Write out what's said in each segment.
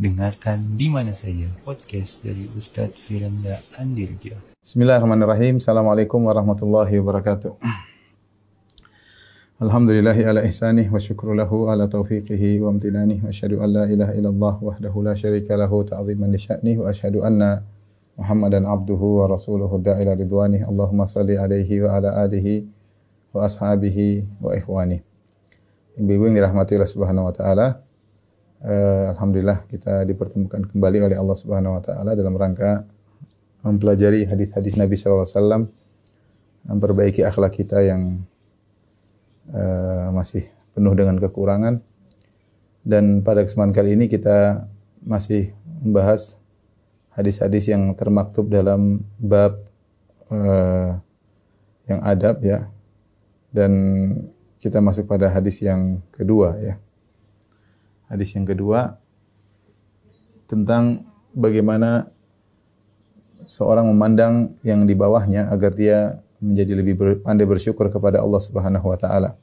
Dengarkan di mana saja podcast dari Ustadz Firanda Andirja. Bismillahirrahmanirrahim. Assalamualaikum warahmatullahi wabarakatuh. Alhamdulillahi ala ihsanih wa syukru lahu ala taufiqihi wa amtinanih wa asyhadu an la ilaha illallah wahdahu la syarika lahu ta'ziman li sya'nih wa asyhadu anna Muhammadan abduhu wa rasuluhu da'ila ridwanih Allahumma salli alaihi wa ala alihi wa ashabihi wa ikhwani Ibu-ibu yang dirahmati Allah Subhanahu wa taala uh, alhamdulillah kita dipertemukan kembali oleh Allah Subhanahu wa taala dalam rangka mempelajari hadis-hadis Nabi sallallahu alaihi wasallam memperbaiki akhlak kita yang uh, masih penuh dengan kekurangan. Dan pada kesempatan kali ini kita masih membahas hadis-hadis yang termaktub dalam bab uh, yang adab ya. Dan kita masuk pada hadis yang kedua ya. Hadis yang kedua tentang bagaimana seorang memandang yang di bawahnya agar dia menjadi lebih pandai bersyukur kepada Allah Subhanahu wa taala.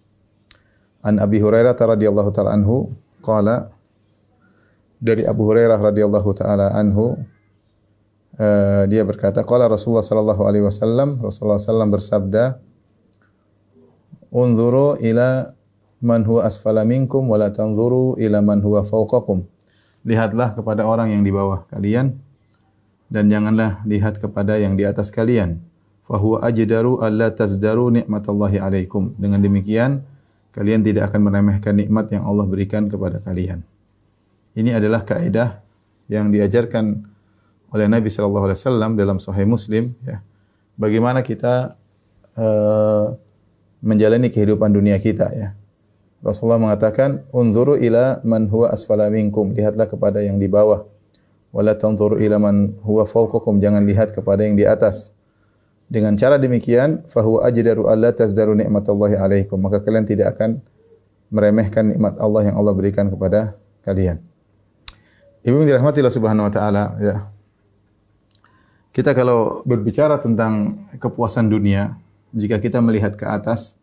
An Abi Hurairah radhiyallahu taala anhu qala dari Abu Hurairah radhiyallahu taala anhu uh, dia berkata qala Rasulullah sallallahu alaihi wasallam Rasulullah sallam bersabda Unzuru ila man huwa asfala minkum wa la tanzuru ila man huwa fawqakum. Lihatlah kepada orang yang di bawah kalian dan janganlah lihat kepada yang di atas kalian fahuwa ajdaru alla tazdaru nikmatallahi alaikum. Dengan demikian kalian tidak akan meremehkan nikmat yang Allah berikan kepada kalian. Ini adalah kaidah yang diajarkan oleh Nabi sallallahu alaihi wasallam dalam Sahih Muslim ya. Bagaimana kita uh, menjalani kehidupan dunia kita ya. Rasulullah mengatakan, "Unzuru ila man huwa asfala minkum." Lihatlah kepada yang di bawah. Wala tanzuru ila man huwa fawqakum. Jangan lihat kepada yang di atas. Dengan cara demikian, fahuwa ajdaru alla tazdaru nikmatallahi alaikum. Maka kalian tidak akan meremehkan nikmat Allah yang Allah berikan kepada kalian. Ibu yang dirahmati Allah Subhanahu wa taala, ya. Kita kalau berbicara tentang kepuasan dunia, jika kita melihat ke atas,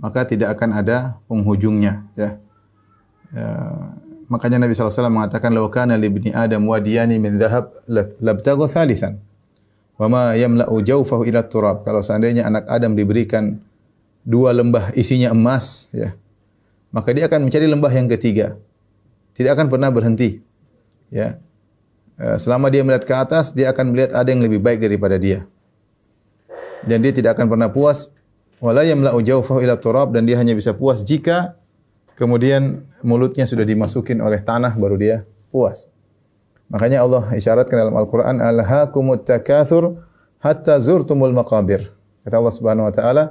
maka tidak akan ada penghujungnya, ya. ya makanya Nabi SAW mengatakan, "Law kana li ibni Adam wadiyani min dhahab labtagha thalithan." Wa ma yamla'u jawfahu ila turab. Kalau seandainya anak Adam diberikan dua lembah isinya emas, ya, maka dia akan mencari lembah yang ketiga. Tidak akan pernah berhenti. Ya. Eh, selama dia melihat ke atas, dia akan melihat ada yang lebih baik daripada dia. Dan dia tidak akan pernah puas. Wala yamla'u jawfahu ila turab dan dia hanya bisa puas jika kemudian mulutnya sudah dimasukin oleh tanah baru dia puas. Makanya Allah isyaratkan dalam Al-Quran, Alhaakumut takathur hatta zurtumul maqabir. Kata Allah Subhanahu Wa Taala,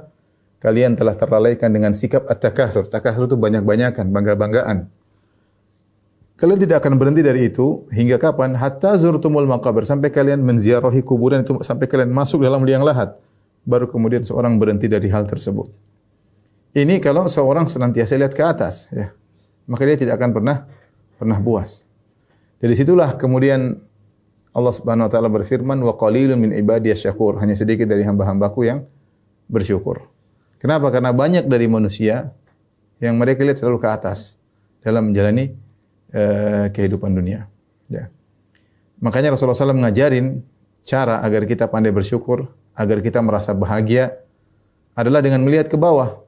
kalian telah terlalaikan dengan sikap at-takathur. Takathur itu banyak-banyakan, bangga-banggaan. Kalian tidak akan berhenti dari itu hingga kapan? Hatta zurtumul maqabir sampai kalian menziarahi kuburan itu sampai kalian masuk dalam liang lahat. Baru kemudian seorang berhenti dari hal tersebut. Ini kalau seorang senantiasa lihat ke atas, ya. Maka dia tidak akan pernah pernah puas. Dari situlah kemudian Allah Subhanahu wa taala berfirman wa qalilun min ibadiyas syakur. Hanya sedikit dari hamba-hambaku yang bersyukur. Kenapa? Karena banyak dari manusia yang mereka lihat selalu ke atas dalam menjalani uh, kehidupan dunia. Ya. Makanya Rasulullah SAW mengajarin cara agar kita pandai bersyukur, agar kita merasa bahagia adalah dengan melihat ke bawah.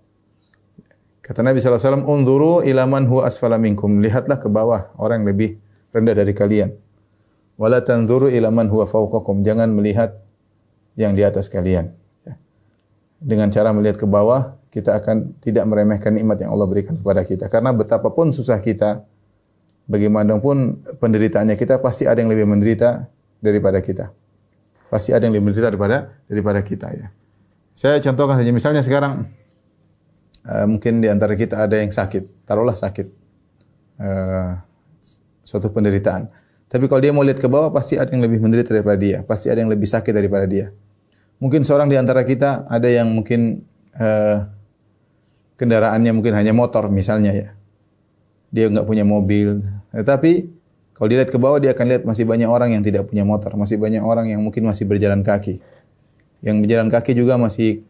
Kata Nabi SAW, Unduru ilaman huwa asfala minkum. Lihatlah ke bawah, orang yang lebih rendah dari kalian. Wala tanzuru ila man huwa fawqakum. Jangan melihat yang di atas kalian. Ya. Dengan cara melihat ke bawah, kita akan tidak meremehkan nikmat yang Allah berikan kepada kita. Karena betapapun susah kita, bagaimanapun penderitaannya kita, pasti ada yang lebih menderita daripada kita. Pasti ada yang lebih menderita daripada daripada kita ya. Saya contohkan saja misalnya sekarang uh, mungkin di antara kita ada yang sakit, taruhlah sakit. Uh, suatu penderitaan. Tapi kalau dia mau lihat ke bawah, pasti ada yang lebih menderita daripada dia. Pasti ada yang lebih sakit daripada dia. Mungkin seorang di antara kita ada yang mungkin uh, kendaraannya mungkin hanya motor misalnya ya. Dia nggak punya mobil. Tetapi kalau dilihat ke bawah, dia akan lihat masih banyak orang yang tidak punya motor. Masih banyak orang yang mungkin masih berjalan kaki. Yang berjalan kaki juga masih,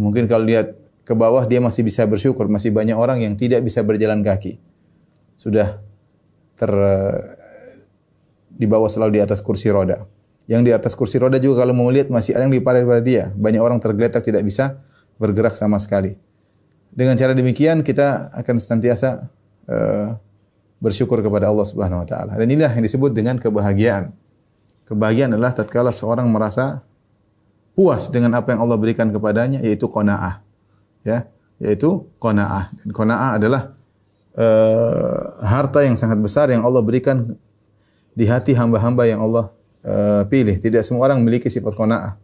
mungkin kalau lihat ke bawah, dia masih bisa bersyukur. Masih banyak orang yang tidak bisa berjalan kaki. Sudah ter di bawah selalu di atas kursi roda. Yang di atas kursi roda juga kalau mau melihat masih ada yang lebih daripada dia. Banyak orang tergeletak tidak bisa bergerak sama sekali. Dengan cara demikian kita akan senantiasa uh, bersyukur kepada Allah Subhanahu wa taala. Dan inilah yang disebut dengan kebahagiaan. Kebahagiaan adalah tatkala seorang merasa puas dengan apa yang Allah berikan kepadanya yaitu qanaah. Ya, yaitu qanaah. Qanaah adalah uh, harta yang sangat besar yang Allah berikan di hati hamba-hamba yang Allah uh, pilih. Tidak semua orang memiliki sifat qanaah.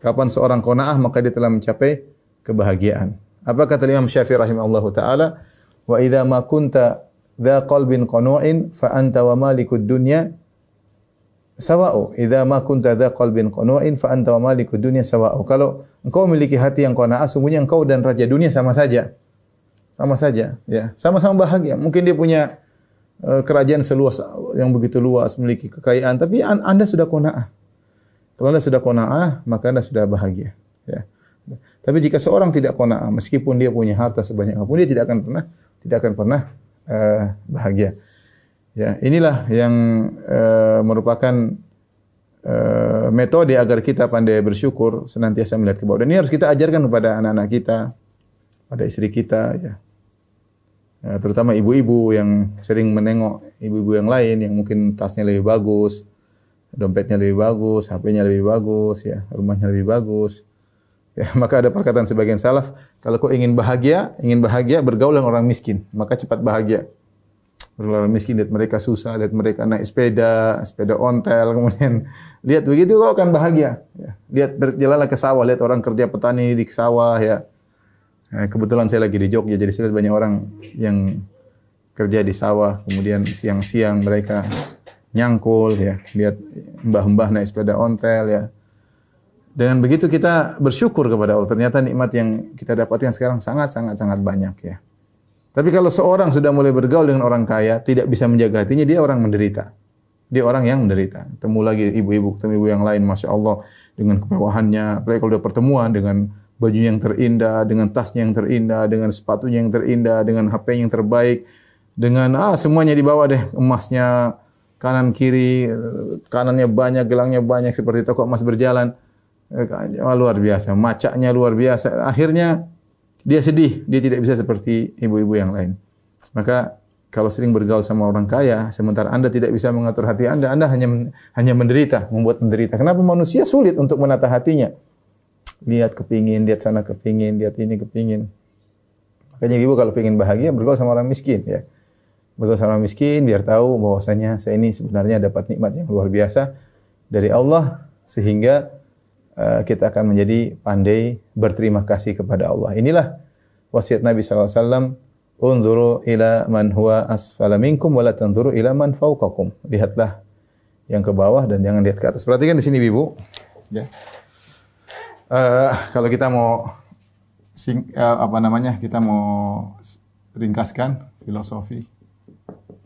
Kapan seorang qanaah maka dia telah mencapai kebahagiaan. Apa kata Imam Syafi'i rahimahullahu taala? Wa idza ma kunta dha qalbin qanu'in fa anta wa malikud dunya sawa'u. Idza ma kunta dha qalbin qanu'in fa anta wa malikud dunya sawa'u. Kalau engkau memiliki hati yang qanaah, sungguhnya engkau dan raja dunia sama saja. Sama saja, ya. Sama-sama bahagia. Mungkin dia punya uh, kerajaan seluas yang begitu luas, memiliki kekayaan, tapi an Anda sudah qanaah. Kalau Anda sudah qanaah, maka Anda sudah bahagia, ya. Tapi jika seorang tidak qanaah, meskipun dia punya harta sebanyak apa pun, dia tidak akan pernah tidak akan pernah uh, bahagia. Ya, inilah yang uh, merupakan uh, metode agar kita pandai bersyukur, senantiasa melihat ke bawah. Dan ini harus kita ajarkan kepada anak-anak kita, pada istri kita, ya. ya terutama ibu-ibu yang sering menengok ibu-ibu yang lain yang mungkin tasnya lebih bagus, dompetnya lebih bagus, HP-nya lebih bagus, ya, rumahnya lebih bagus. Ya, maka ada perkataan sebagian salaf, kalau kau ingin bahagia, ingin bahagia bergaul dengan orang miskin, maka cepat bahagia orang miskin lihat mereka susah, lihat mereka naik sepeda, sepeda ontel, kemudian lihat begitu kau akan bahagia. Ya. Lihat berjalanlah ke sawah, lihat orang kerja petani di sawah ya. Nah, kebetulan saya lagi di Jogja, jadi saya lihat banyak orang yang kerja di sawah, kemudian siang-siang mereka nyangkul ya, lihat mbah-mbah naik sepeda ontel ya. Dengan begitu kita bersyukur kepada Allah. Ternyata nikmat yang kita dapatkan sekarang sangat sangat sangat banyak ya. Tapi kalau seorang sudah mulai bergaul dengan orang kaya, tidak bisa menjaga hatinya, dia orang menderita. Dia orang yang menderita. Temu lagi ibu-ibu, ketemu ibu yang lain, Masya Allah, dengan kemewahannya. Apalagi kalau dia pertemuan dengan baju yang terindah, dengan tasnya yang terindah, dengan sepatunya yang terindah, dengan HP yang terbaik, dengan ah semuanya dibawa deh, emasnya kanan kiri, kanannya banyak, gelangnya banyak seperti toko emas berjalan. Eh, luar biasa, macaknya luar biasa. Akhirnya dia sedih, dia tidak bisa seperti ibu-ibu yang lain. Maka kalau sering bergaul sama orang kaya, sementara Anda tidak bisa mengatur hati Anda, Anda hanya hanya menderita, membuat menderita. Kenapa manusia sulit untuk menata hatinya? Lihat kepingin, lihat sana kepingin, lihat ini kepingin. Makanya ibu kalau ingin bahagia bergaul sama orang miskin ya. Bergaul sama orang miskin biar tahu bahwasanya saya ini sebenarnya dapat nikmat yang luar biasa dari Allah sehingga Eh, kita akan menjadi pandai berterima kasih kepada Allah. Inilah wasiat Nabi sallallahu alaihi wasallam, "Unzuru ila man huwa asfala minkum wa la tanzuru ila man fawqakum." Lihatlah yang ke bawah dan jangan lihat ke atas. Perhatikan di sini Ibu. Ya. Uh, kalau kita mau sing, uh, apa namanya? Kita mau ringkaskan filosofi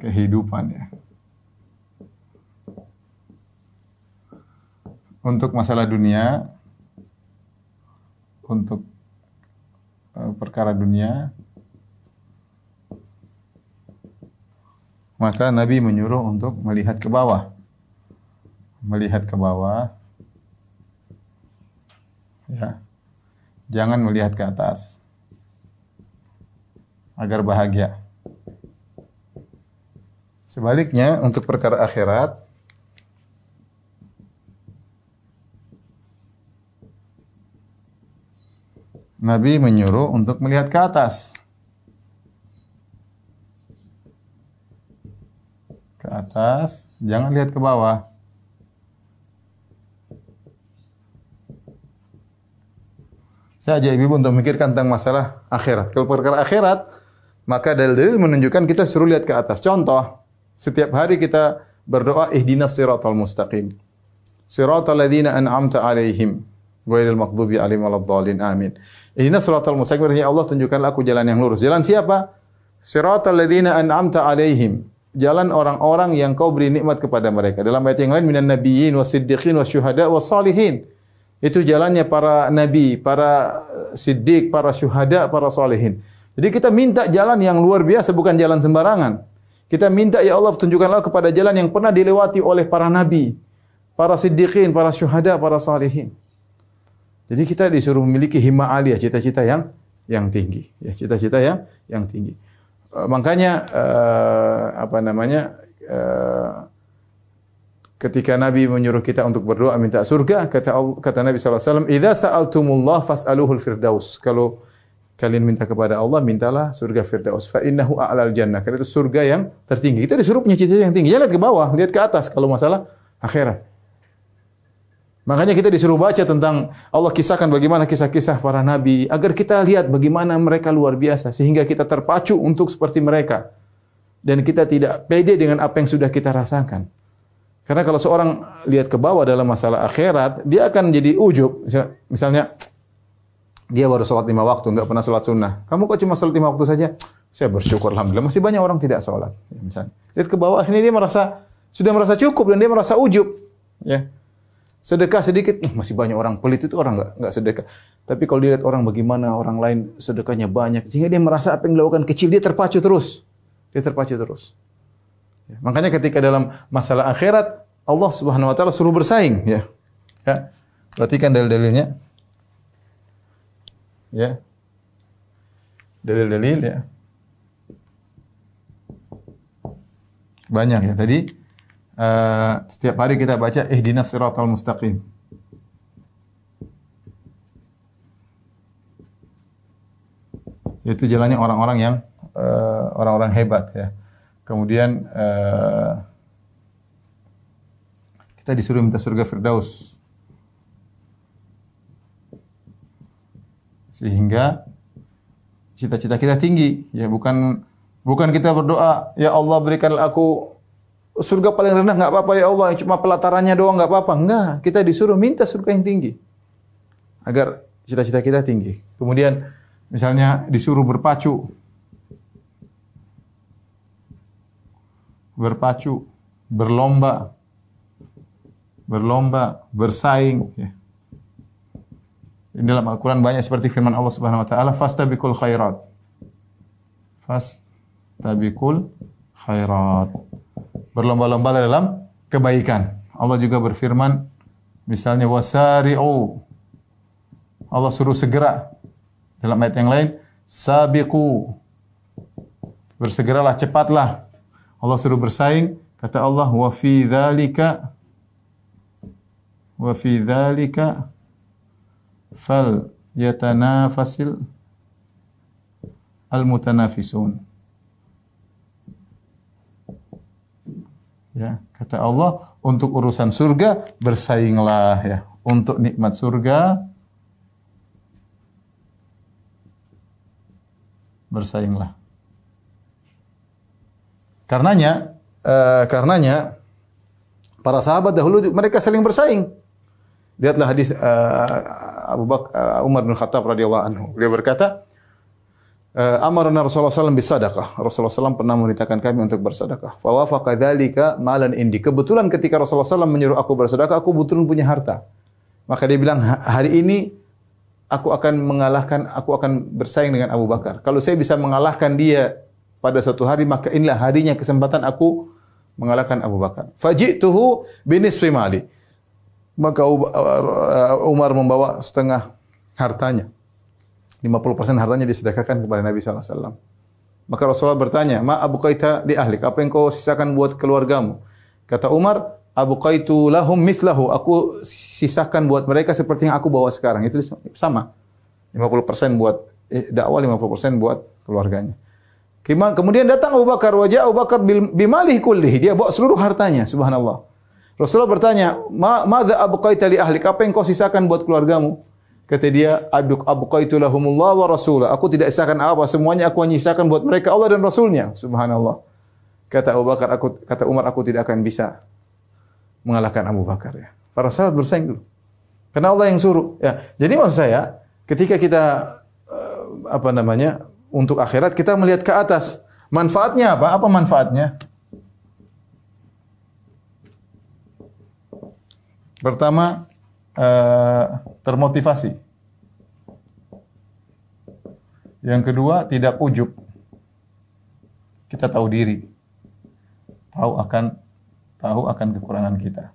kehidupan ya. Untuk masalah dunia, untuk uh, perkara dunia, maka Nabi menyuruh untuk melihat ke bawah. Melihat ke bawah. Ya. Jangan melihat ke atas. Agar bahagia. Sebaliknya untuk perkara akhirat Nabi menyuruh untuk melihat ke atas. Ke atas, jangan lihat ke bawah. Saya ajak ibu untuk memikirkan tentang masalah akhirat. Kalau perkara akhirat, maka dalil-dalil menunjukkan kita suruh lihat ke atas. Contoh, setiap hari kita berdoa ihdinas siratal mustaqim. Siratal ladzina an'amta alaihim ghairil maghdubi alaihim waladdallin. Amin. Ini siratal mustaqim ya Allah tunjukkanlah aku jalan yang lurus. Jalan siapa? Siratal ladzina an'amta alaihim. Jalan orang-orang yang kau beri nikmat kepada mereka. Dalam ayat yang lain minan nabiyyin wasiddiqin wasyuhada wassalihin. Itu jalannya para nabi, para siddiq, para syuhada, para salihin. Jadi kita minta jalan yang luar biasa bukan jalan sembarangan. Kita minta ya Allah tunjukkanlah kepada jalan yang pernah dilewati oleh para nabi, para siddiqin, para syuhada, para salihin. Jadi kita disuruh memiliki himmah aliyah, cita-cita yang yang tinggi, ya cita-cita yang yang tinggi. Uh, makanya uh, apa namanya uh, ketika Nabi menyuruh kita untuk berdoa minta surga, kata kata Nabi sallallahu alaihi wasallam, "Idza sa'altumullah fas'aluhul firdaus." Kalau kalian minta kepada Allah, mintalah surga firdaus. Fa innahu a'lal jannah. Karena itu surga yang tertinggi. Kita disuruh punya cita-cita yang tinggi. Jangan lihat ke bawah, lihat ke atas kalau masalah akhirat. Makanya kita disuruh baca tentang Allah kisahkan bagaimana kisah-kisah para nabi agar kita lihat bagaimana mereka luar biasa sehingga kita terpacu untuk seperti mereka dan kita tidak pede dengan apa yang sudah kita rasakan. Karena kalau seorang lihat ke bawah dalam masalah akhirat, dia akan jadi ujub. Misalnya, dia baru sholat lima waktu, nggak pernah sholat sunnah. Kamu kok cuma sholat lima waktu saja? Saya bersyukur, alhamdulillah. Masih banyak orang tidak sholat. Ya, misalnya, lihat ke bawah, akhirnya dia merasa sudah merasa cukup dan dia merasa ujub. Ya, sedekah sedikit, masih banyak orang pelit itu orang nggak nggak sedekah. Tapi kalau dilihat orang bagaimana orang lain sedekahnya banyak, sehingga dia merasa apa yang dilakukan kecil, dia terpacu terus. Dia terpacu terus. Ya. Makanya ketika dalam masalah akhirat Allah Subhanahu wa taala suruh bersaing ya. Ya. Perhatikan dalil-dalilnya. Ya. Dalil-dalil ya. Banyak ya tadi uh, setiap hari kita baca ihdinas siratal mustaqim. Itu jalannya orang-orang yang uh, orang-orang hebat ya. Kemudian uh, kita disuruh minta surga Firdaus. Sehingga cita-cita kita tinggi, ya bukan bukan kita berdoa, ya Allah berikan aku surga paling rendah nggak apa-apa ya Allah, cuma pelatarannya doang nggak apa-apa. Enggak, kita disuruh minta surga yang tinggi. Agar cita-cita kita tinggi. Kemudian misalnya disuruh berpacu berpacu, berlomba, berlomba, bersaing. Ya. Di dalam Al-Quran banyak seperti firman Allah Subhanahu Wa Taala, "Fastabikul khairat." Fastabikul khairat. Berlomba-lomba dalam kebaikan. Allah juga berfirman, misalnya wasari'u. Allah suruh segera. Dalam ayat yang lain, sabiqu. Bersegeralah, cepatlah. Allah suruh bersaing, kata Allah wa fi dzalika wa fi dzalika fal yatanafasil al mutanafisun. Ya, kata Allah untuk urusan surga bersainglah ya. Untuk nikmat surga bersainglah. Karenanya, uh, karenanya para sahabat dahulu mereka saling bersaing. Lihatlah hadis uh, Abu Bakar uh, Umar bin Khattab radhiyallahu anhu. Dia berkata, amarna Rasulullah SAW bisadaqah. Rasulullah SAW pernah memerintahkan kami untuk bersedekah. Fawafaqa dzalika malan indi. Kebetulan ketika Rasulullah SAW menyuruh aku bersedekah, aku betul punya harta. Maka dia bilang, hari ini aku akan mengalahkan, aku akan bersaing dengan Abu Bakar. Kalau saya bisa mengalahkan dia pada suatu hari maka inilah harinya kesempatan aku mengalahkan Abu Bakar. Fajituhu binisfi mali. Maka uh, Umar membawa setengah hartanya. 50% hartanya disedekahkan kepada Nabi sallallahu alaihi wasallam. Maka Rasulullah bertanya, "Ma Abu Qaita di ahlik? Apa yang kau sisakan buat keluargamu?" Kata Umar, "Abu Qaitu lahum mithlahu." Aku sisakan buat mereka seperti yang aku bawa sekarang. Itu sama. 50% buat eh, dakwah, 50% buat keluarganya. Kemudian datang Abu Bakar, wajah Abu Bakar bimalih kullihi. Dia bawa seluruh hartanya, subhanallah. Rasulullah bertanya, "Ma madza abqaita li ahlik? Apa yang kau sisakan buat keluargamu?" Kata dia, "Abuk abqaitu lahumullah wa rasulah." Aku tidak sisakan apa, semuanya aku nyisakan buat mereka Allah dan Rasulnya. Subhanallah. Kata Abu Bakar, aku kata Umar, aku tidak akan bisa mengalahkan Abu Bakar ya. Para sahabat bersaing dulu. Karena Allah yang suruh. Ya. Jadi maksud saya, ketika kita uh, apa namanya? untuk akhirat kita melihat ke atas. Manfaatnya apa? Apa manfaatnya? Pertama, eh, termotivasi. Yang kedua, tidak ujub. Kita tahu diri. tahu akan tahu akan kekurangan kita.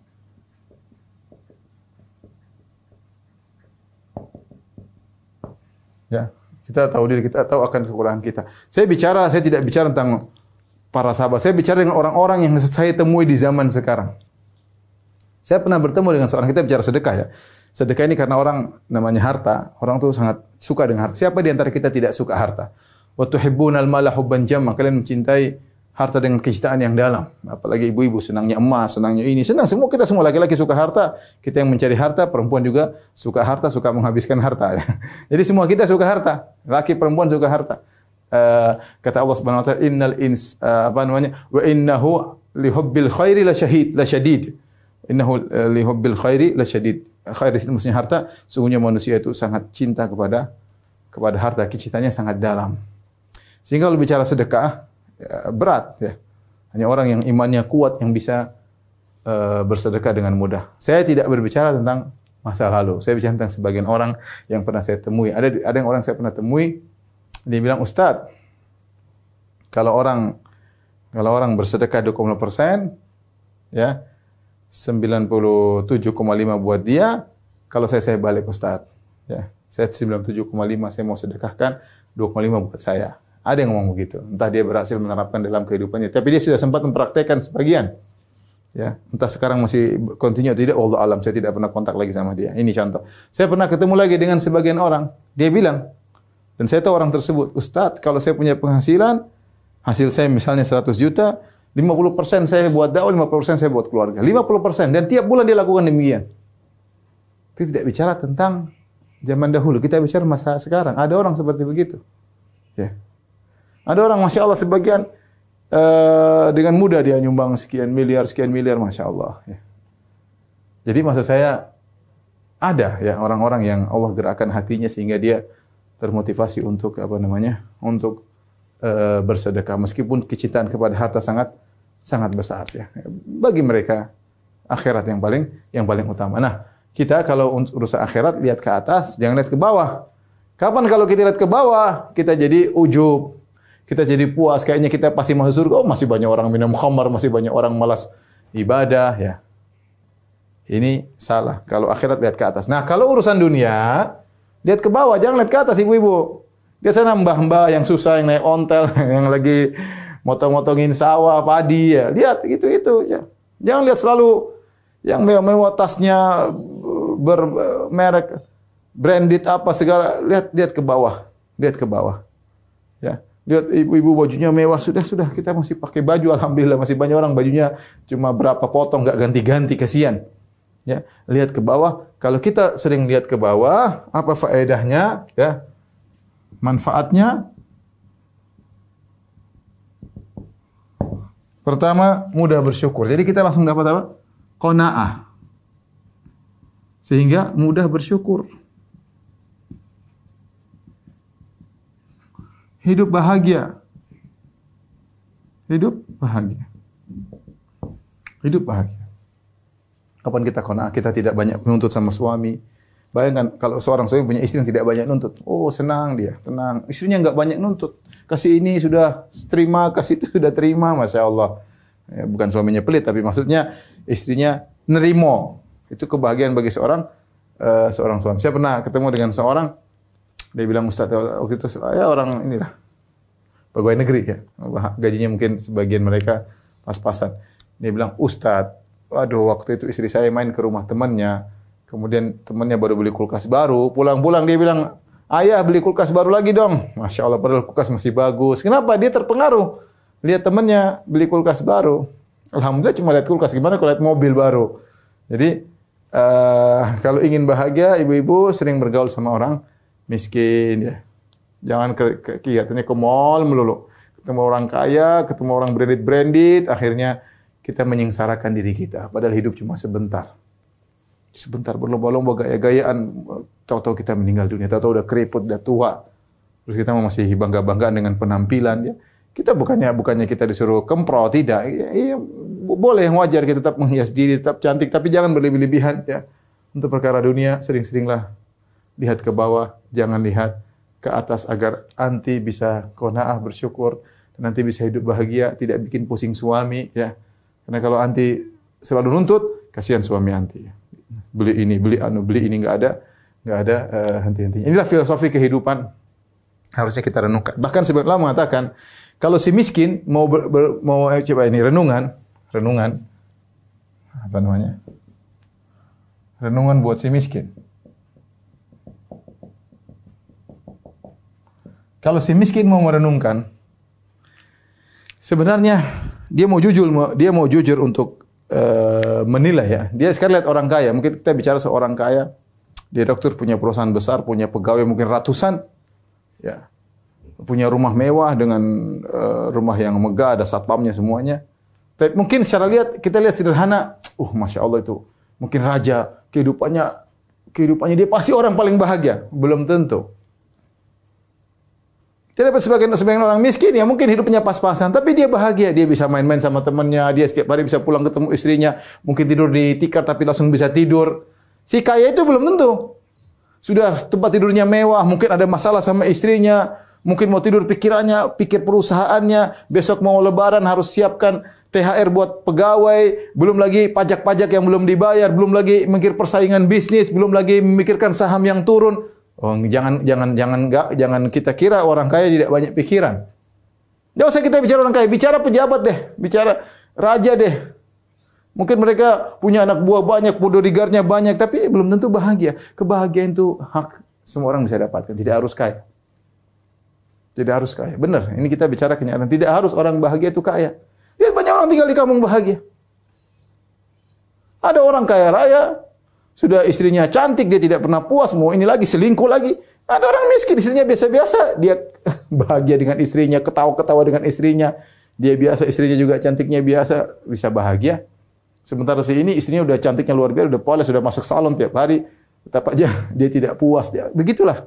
Ya, kita tahu diri kita tahu akan kekurangan kita. Saya bicara, saya tidak bicara tentang para sahabat. Saya bicara dengan orang-orang yang saya temui di zaman sekarang. Saya pernah bertemu dengan seorang kita bicara sedekah ya. Sedekah ini karena orang namanya harta, orang tuh sangat suka dengan harta. Siapa di antara kita tidak suka harta? Wa tuhibbunal mala hubban jamma. Kalian mencintai harta dengan kecintaan yang dalam. Apalagi ibu-ibu senangnya emas, senangnya ini. Senang semua kita semua laki-laki suka harta. Kita yang mencari harta, perempuan juga suka harta, suka menghabiskan harta. Jadi semua kita suka harta. Laki perempuan suka harta. Uh, kata Allah Subhanahu wa taala innal ins uh, apa namanya wa innahu li hubbil khairi la syahid la syadid innahu uh, li hubbil khairi la syadid khair itu maksudnya harta sungguhnya manusia itu sangat cinta kepada kepada harta kecintanya sangat dalam sehingga kalau bicara sedekah ya, berat ya. Hanya orang yang imannya kuat yang bisa uh, bersedekah dengan mudah. Saya tidak berbicara tentang masa lalu. Saya bicara tentang sebagian orang yang pernah saya temui. Ada ada yang orang saya pernah temui dia bilang, "Ustaz, kalau orang kalau orang bersedekah 20 persen, ya 97,5 buat dia, kalau saya saya balik Ustaz. Ya, saya 97,5 saya mau sedekahkan 2,5 buat saya. Ada yang ngomong begitu. Entah dia berhasil menerapkan dalam kehidupannya. Tapi dia sudah sempat mempraktekkan sebagian. Ya, entah sekarang masih continue atau tidak, Allah alam. Saya tidak pernah kontak lagi sama dia. Ini contoh. Saya pernah ketemu lagi dengan sebagian orang. Dia bilang, dan saya tahu orang tersebut, Ustadz, kalau saya punya penghasilan, hasil saya misalnya 100 juta, 50% saya buat dakwah, 50% saya buat keluarga. 50% dan tiap bulan dia lakukan demikian. Kita tidak bicara tentang zaman dahulu, kita bicara masa sekarang. Ada orang seperti begitu. Ya. Ada orang masya Allah sebagian uh, dengan mudah dia nyumbang sekian miliar, sekian miliar, masya Allah. Ya. Jadi maksud saya ada ya orang-orang yang Allah gerakkan hatinya sehingga dia termotivasi untuk apa namanya untuk uh, bersedekah meskipun kecintaan kepada harta sangat sangat besar ya bagi mereka akhirat yang paling yang paling utama. Nah kita kalau urusan akhirat lihat ke atas jangan lihat ke bawah. Kapan kalau kita lihat ke bawah kita jadi ujub kita jadi puas kayaknya kita pasti masuk surga. Oh, masih banyak orang minum khamar, masih banyak orang malas ibadah ya. Ini salah. Kalau akhirat lihat ke atas. Nah, kalau urusan dunia, lihat ke bawah, jangan lihat ke atas ibu-ibu. Dia sana mbah-mbah yang susah yang naik ontel, yang lagi motong-motongin sawah, padi ya. Lihat itu-itu ya. Jangan lihat selalu yang mewah-mewah tasnya bermerek branded apa segala. Lihat lihat ke bawah. Lihat ke bawah. Ya. Lihat ibu-ibu bajunya mewah sudah sudah kita masih pakai baju alhamdulillah masih banyak orang bajunya cuma berapa potong nggak ganti-ganti kasihan. Ya, lihat ke bawah. Kalau kita sering lihat ke bawah, apa faedahnya? Ya. Manfaatnya Pertama, mudah bersyukur. Jadi kita langsung dapat apa? Qanaah. Sehingga mudah bersyukur. hidup bahagia. Hidup bahagia. Hidup bahagia. Kapan kita kona kita tidak banyak menuntut sama suami. Bayangkan kalau seorang suami punya istri yang tidak banyak nuntut. Oh senang dia, tenang. Istrinya nggak banyak nuntut. Kasih ini sudah terima, kasih itu sudah terima. Masya Allah. Ya, bukan suaminya pelit, tapi maksudnya istrinya nerimo. Itu kebahagiaan bagi seorang uh, seorang suami. Saya pernah ketemu dengan seorang dia bilang Ustaz waktu itu ya orang inilah pegawai negeri ya. Gajinya mungkin sebagian mereka pas-pasan. Dia bilang Ustaz, waduh waktu itu istri saya main ke rumah temannya. Kemudian temannya baru beli kulkas baru. Pulang-pulang dia bilang, ayah beli kulkas baru lagi dong. Masya Allah padahal kulkas masih bagus. Kenapa? Dia terpengaruh. Lihat temannya beli kulkas baru. Alhamdulillah cuma lihat kulkas. Gimana kalau lihat mobil baru? Jadi uh, kalau ingin bahagia, ibu-ibu sering bergaul sama orang miskin ya. Jangan ke, ke, kegiatannya ke mall melulu. Ketemu orang kaya, ketemu orang branded-branded, akhirnya kita menyengsarakan diri kita. Padahal hidup cuma sebentar. Sebentar berlomba-lomba gaya-gayaan, tahu-tahu kita meninggal dunia, tahu-tahu udah keriput, udah tua. Terus kita masih bangga-banggaan dengan penampilan ya. Kita bukannya bukannya kita disuruh kempro, tidak. Ya, ya, boleh yang wajar kita tetap menghias diri, tetap cantik, tapi jangan berlebih-lebihan ya. Untuk perkara dunia sering-seringlah lihat ke bawah, jangan lihat ke atas agar anti bisa kona'ah bersyukur, nanti bisa hidup bahagia, tidak bikin pusing suami ya. Karena kalau anti selalu nuntut, kasihan suami anti. Beli ini, beli anu, beli ini nggak ada, nggak ada uh, henti-hentinya. Inilah filosofi kehidupan harusnya kita renungkan. Bahkan sebenarnya mengatakan kalau si miskin mau ber, ber, mau eh, coba ini renungan, renungan apa namanya? Renungan buat si miskin. Kalau si miskin mau merenungkan, sebenarnya dia mau jujur, dia mau jujur untuk uh, menilai ya. Dia sekali lihat orang kaya, mungkin kita bicara seorang kaya, dia dokter punya perusahaan besar, punya pegawai mungkin ratusan, ya, punya rumah mewah dengan uh, rumah yang megah, ada satpamnya semuanya. Tapi mungkin secara lihat kita lihat sederhana, uh masya Allah itu mungkin raja kehidupannya kehidupannya dia pasti orang paling bahagia, belum tentu. Tidak sebagian sebagian orang miskin ya mungkin hidupnya pas-pasan, tapi dia bahagia, dia bisa main-main sama temannya, dia setiap hari bisa pulang ketemu istrinya, mungkin tidur di tikar tapi langsung bisa tidur. Si kaya itu belum tentu. Sudah tempat tidurnya mewah, mungkin ada masalah sama istrinya, mungkin mau tidur pikirannya, pikir perusahaannya, besok mau lebaran harus siapkan THR buat pegawai, belum lagi pajak-pajak yang belum dibayar, belum lagi mikir persaingan bisnis, belum lagi memikirkan saham yang turun. Oh, jangan jangan jangan enggak jangan kita kira orang kaya tidak banyak pikiran. Jangan usah kita bicara orang kaya, bicara pejabat deh, bicara raja deh. Mungkin mereka punya anak buah banyak, bodyguardnya banyak, tapi belum tentu bahagia. Kebahagiaan itu hak semua orang bisa dapatkan, tidak harus kaya. Tidak harus kaya. Benar, ini kita bicara kenyataan. Tidak harus orang bahagia itu kaya. Lihat banyak orang tinggal di kampung bahagia. Ada orang kaya raya, sudah istrinya cantik, dia tidak pernah puas, mau ini lagi, selingkuh lagi. Ada orang miskin, istrinya biasa-biasa, dia bahagia dengan istrinya, ketawa-ketawa dengan istrinya. Dia biasa, istrinya juga cantiknya biasa, bisa bahagia. Sementara si ini istrinya udah cantiknya luar biasa, udah polos, sudah masuk salon tiap hari. Tetap aja dia tidak puas. Dia, begitulah.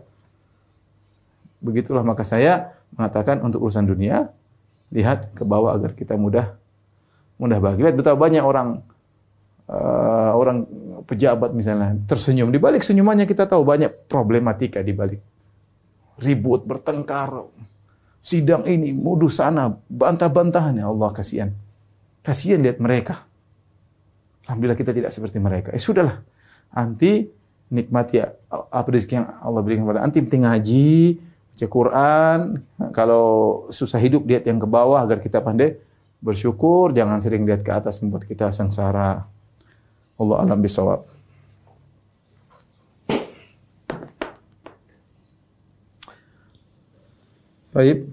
Begitulah maka saya mengatakan untuk urusan dunia, lihat ke bawah agar kita mudah mudah bahagia. Lihat betapa banyak orang uh, orang pejabat misalnya tersenyum. Di balik senyumannya kita tahu banyak problematika di balik. Ribut, bertengkar, sidang ini, modus sana, bantah-bantahan. Ya Allah, kasihan. Kasihan lihat mereka. Alhamdulillah kita tidak seperti mereka. Eh sudahlah. Anti nikmati ya, apa rezeki yang Allah berikan kepada anti penting ngaji, baca Quran. Kalau susah hidup lihat yang ke bawah agar kita pandai bersyukur, jangan sering lihat ke atas membuat kita sengsara. Allah alam bisawab. Baik.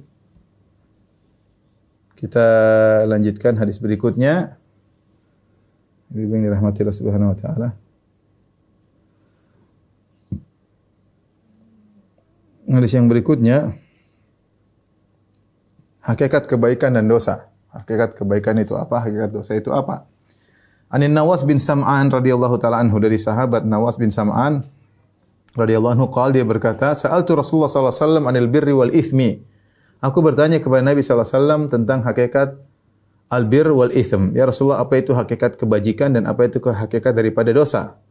Kita lanjutkan hadis berikutnya. Ibu yang dirahmati Allah Subhanahu wa taala. Hadis yang berikutnya hakikat kebaikan dan dosa. Hakikat kebaikan itu apa? Hakikat dosa itu apa? Anin Nawas bin Sam'an radhiyallahu taala anhu dari sahabat Nawas bin Sam'an radhiyallahu anhu qala dia berkata, "Sa'altu Rasulullah sallallahu alaihi wasallam anil birri wal ithmi." Aku bertanya kepada Nabi sallallahu alaihi wasallam tentang hakikat albir wal ithm. Ya Rasulullah, apa itu hakikat kebajikan dan apa itu hakikat daripada dosa?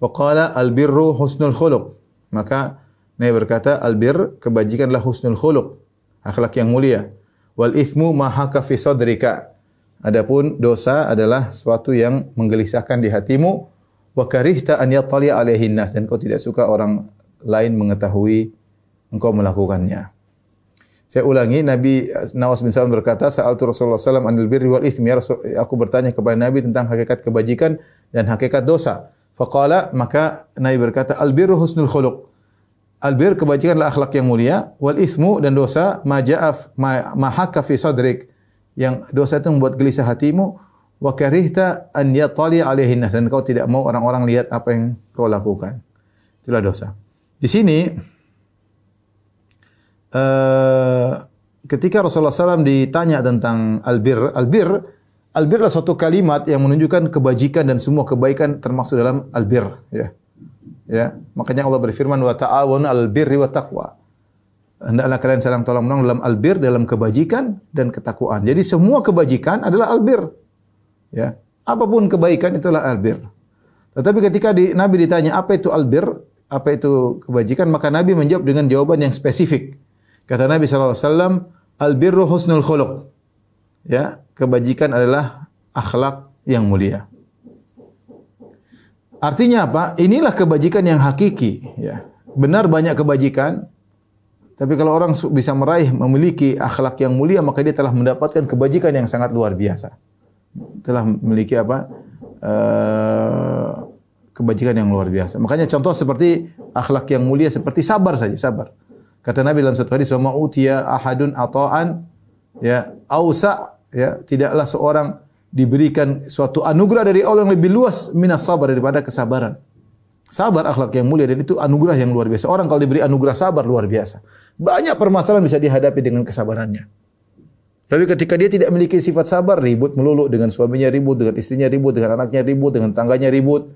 Faqala albirru husnul khuluq. Maka Nabi berkata, albir kebajikanlah husnul khuluq, akhlak yang mulia. Wal ithmu ma haka fi sadrika Adapun dosa adalah suatu yang menggelisahkan di hatimu wa karihta an yattali alaihi nas dan kau tidak suka orang lain mengetahui engkau melakukannya. Saya ulangi, Nabi Nawas bin Salam berkata, Sa'altu Rasulullah SAW anil birri wal ithmi. Ya aku bertanya kepada Nabi tentang hakikat kebajikan dan hakikat dosa. Faqala, maka Nabi berkata, Al birru husnul khuluq. Al bir kebajikanlah akhlak yang mulia, wal ismu dan dosa ma ja'af ma, ma fi sadrik yang dosa itu membuat gelisah hatimu wa karihta an yatali alaihi nas dan kau tidak mau orang-orang lihat apa yang kau lakukan. Itulah dosa. Di sini uh, ketika Rasulullah SAW ditanya tentang albir, albir, albir adalah suatu kalimat yang menunjukkan kebajikan dan semua kebaikan termasuk dalam albir. Ya, ya. Makanya Allah berfirman wa ta'awun al birri wa taqwa hendaklah kalian saling tolong menolong dalam albir, dalam kebajikan dan ketakwaan. Jadi semua kebajikan adalah albir. Ya. Apa pun kebaikan itulah albir. Tetapi ketika di, Nabi ditanya apa itu albir, apa itu kebajikan, maka Nabi menjawab dengan jawaban yang spesifik. Kata Nabi SAW, albirru husnul khuluq. Ya, kebajikan adalah akhlak yang mulia. Artinya apa? Inilah kebajikan yang hakiki, ya. Benar banyak kebajikan, tapi kalau orang bisa meraih memiliki akhlak yang mulia, maka dia telah mendapatkan kebajikan yang sangat luar biasa. Telah memiliki apa? Uh, kebajikan yang luar biasa. Makanya contoh seperti akhlak yang mulia seperti sabar saja, sabar. Kata Nabi dalam satu hadis, "Wa ma'utiya ahadun ata'an ya ausa ya tidaklah seorang diberikan suatu anugerah dari Allah yang lebih luas minas sabar daripada kesabaran." Sabar akhlak yang mulia dan itu anugerah yang luar biasa. Orang kalau diberi anugerah sabar luar biasa. Banyak permasalahan bisa dihadapi dengan kesabarannya. Tapi ketika dia tidak memiliki sifat sabar, ribut melulu dengan suaminya ribut, dengan istrinya ribut, dengan anaknya ribut, dengan tangganya ribut,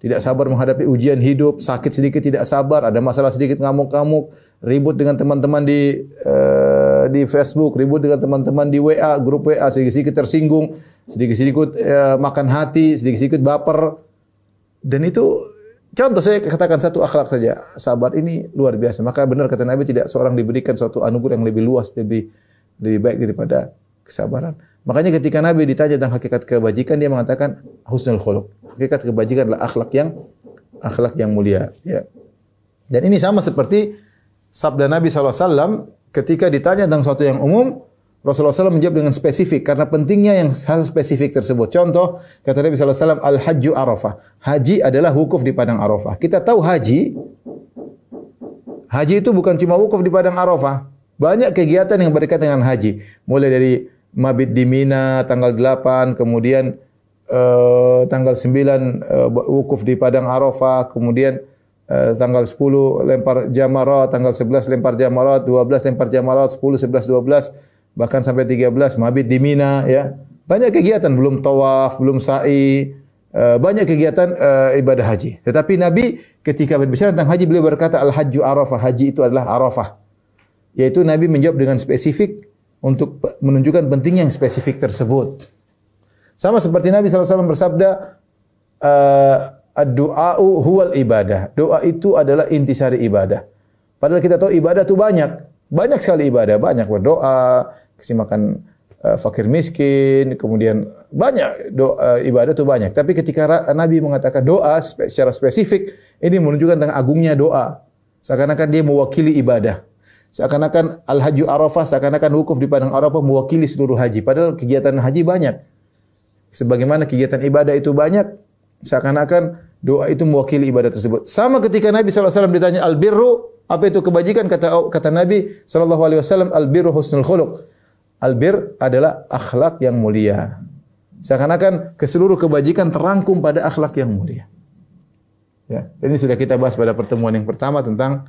tidak sabar menghadapi ujian hidup, sakit sedikit tidak sabar, ada masalah sedikit ngamuk-ngamuk, ribut dengan teman-teman di uh, di Facebook, ribut dengan teman-teman di WA, grup WA, sedikit-sedikit tersinggung, sedikit-sedikit uh, makan hati, sedikit-sedikit baper. Dan itu contoh saya katakan satu akhlak saja, sabar ini luar biasa. Maka benar kata Nabi tidak seorang diberikan suatu anugerah yang lebih luas, lebih lebih baik daripada kesabaran. Makanya ketika Nabi ditanya tentang hakikat kebajikan dia mengatakan husnul khuluq hakikat kebajikan adalah akhlak yang akhlak yang mulia. Ya. Dan ini sama seperti sabda Nabi SAW ketika ditanya tentang sesuatu yang umum, Rasulullah SAW menjawab dengan spesifik karena pentingnya yang hal spesifik tersebut. Contoh kata Nabi SAW al hajju arafah. Haji adalah wukuf di padang arafah. Kita tahu haji, haji itu bukan cuma wukuf di padang arafah. Banyak kegiatan yang berkaitan dengan haji. Mulai dari mabit di Mina tanggal 8, kemudian uh, tanggal 9 uh, wukuf di padang Arafah, kemudian uh, tanggal 10 lempar jamarat, tanggal 11 lempar jamarat, 12 lempar jamarat, 10, 11, 12 bahkan sampai 13 mabit di Mina ya. Banyak kegiatan belum tawaf, belum sa'i, uh, banyak kegiatan uh, ibadah haji. Tetapi Nabi ketika berbicara tentang haji beliau berkata al-hajju Arafah, haji itu adalah Arafah. Yaitu Nabi menjawab dengan spesifik untuk menunjukkan pentingnya yang spesifik tersebut. Sama seperti Nabi SAW bersabda, uh, Doa'u huwal ibadah. Doa itu adalah intisari ibadah. Padahal kita tahu ibadah itu banyak. Banyak sekali ibadah. Banyak berdoa, kasih makan uh, fakir miskin, kemudian banyak doa ibadah itu banyak. Tapi ketika Nabi mengatakan doa secara spesifik, ini menunjukkan tentang agungnya doa. Seakan-akan dia mewakili ibadah. Seakan-akan al-haju arafah, seakan-akan wukuf di padang arafah mewakili seluruh haji. Padahal kegiatan haji banyak. Sebagaimana kegiatan ibadah itu banyak, seakan-akan doa itu mewakili ibadah tersebut. Sama ketika Nabi SAW ditanya al-birru, apa itu kebajikan? Kata kata Nabi SAW, al-birru husnul khuluq. Al-bir adalah akhlak yang mulia. Seakan-akan ke seluruh kebajikan terangkum pada akhlak yang mulia. Ya, ini sudah kita bahas pada pertemuan yang pertama tentang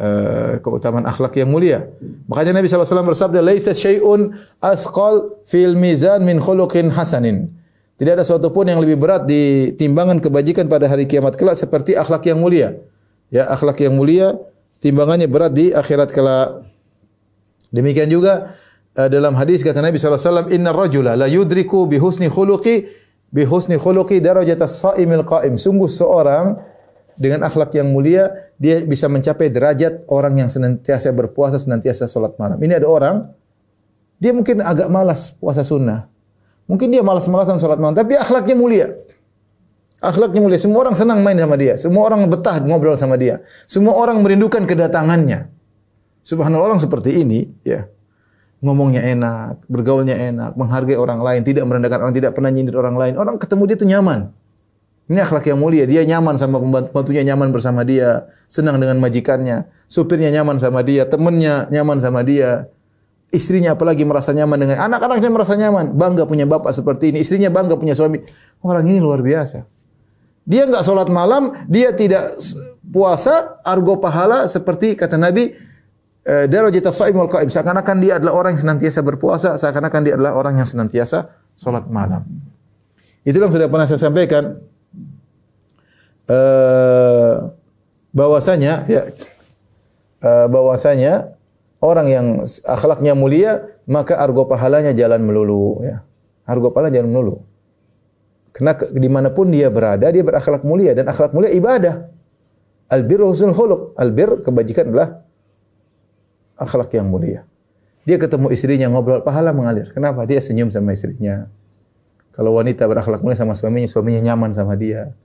uh, keutamaan akhlak yang mulia. Makanya Nabi SAW bersabda, "Laisa syai'un athqal fil mizan min khuluqin hasanin." Tidak ada sesuatu pun yang lebih berat di timbangan kebajikan pada hari kiamat kelak seperti akhlak yang mulia. Ya, akhlak yang mulia timbangannya berat di akhirat kelak. Demikian juga uh, dalam hadis kata Nabi SAW, Inna rajula la yudriku bi husni khuluqi bi husni khuluqi darajatas sa'imil qa'im. Sungguh seorang dengan akhlak yang mulia dia bisa mencapai derajat orang yang senantiasa berpuasa, senantiasa sholat malam. Ini ada orang dia mungkin agak malas puasa sunnah. Mungkin dia malas-malasan sholat malam, tapi akhlaknya mulia. Akhlaknya mulia. Semua orang senang main sama dia. Semua orang betah ngobrol sama dia. Semua orang merindukan kedatangannya. Subhanallah orang seperti ini, ya. Ngomongnya enak, bergaulnya enak, menghargai orang lain, tidak merendahkan orang, tidak pernah nyindir orang lain. Orang ketemu dia itu nyaman. Ini akhlak yang mulia. Dia nyaman sama pembantunya, nyaman bersama dia, senang dengan majikannya, supirnya nyaman sama dia, temannya nyaman sama dia. Istrinya apalagi merasa nyaman dengan anak-anaknya merasa nyaman, bangga punya bapak seperti ini, istrinya bangga punya suami. Orang ini luar biasa. Dia enggak sholat malam, dia tidak puasa, argo pahala seperti kata Nabi, eh, darajat shaim wal qaim. Seakan-akan dia adalah orang yang senantiasa berpuasa, seakan-akan dia adalah orang yang senantiasa sholat malam. Itulah yang sudah pernah saya sampaikan uh, bahwasanya ya uh, bahwasanya orang yang akhlaknya mulia maka argo pahalanya jalan melulu ya. Argo pahala jalan melulu. Karena di mana pun dia berada dia berakhlak mulia dan akhlak mulia ibadah. Albir husnul khuluq. Albir kebajikan adalah akhlak yang mulia. Dia ketemu istrinya ngobrol pahala mengalir. Kenapa? Dia senyum sama istrinya. Kalau wanita berakhlak mulia sama suaminya, suaminya nyaman sama dia.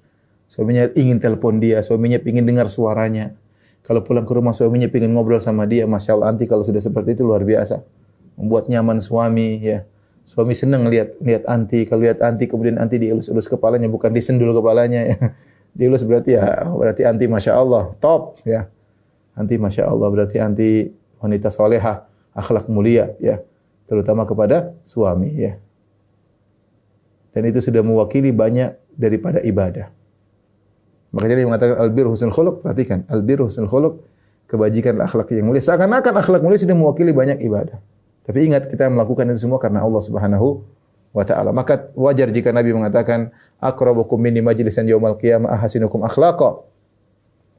Suaminya ingin telepon dia, suaminya ingin dengar suaranya. Kalau pulang ke rumah suaminya ingin ngobrol sama dia, masya Allah anti kalau sudah seperti itu luar biasa, membuat nyaman suami ya. Suami senang lihat lihat anti, kalau lihat anti kemudian anti dielus-elus kepalanya bukan disendul kepalanya ya. Dielus berarti ya berarti anti masya Allah top ya. Anti masya Allah berarti anti wanita soleha, akhlak mulia ya, terutama kepada suami ya. Dan itu sudah mewakili banyak daripada ibadah. Makanya dia mengatakan albir husnul khuluq, perhatikan, albir husnul khuluq, kebajikan akhlak yang mulia. Seakan-akan akhlak mulia sudah mewakili banyak ibadah. Tapi ingat kita melakukan itu semua karena Allah Subhanahu wa taala. Maka wajar jika Nabi mengatakan akrabukum minni majlisan yaumal qiyamah ahasinukum akhlaqa.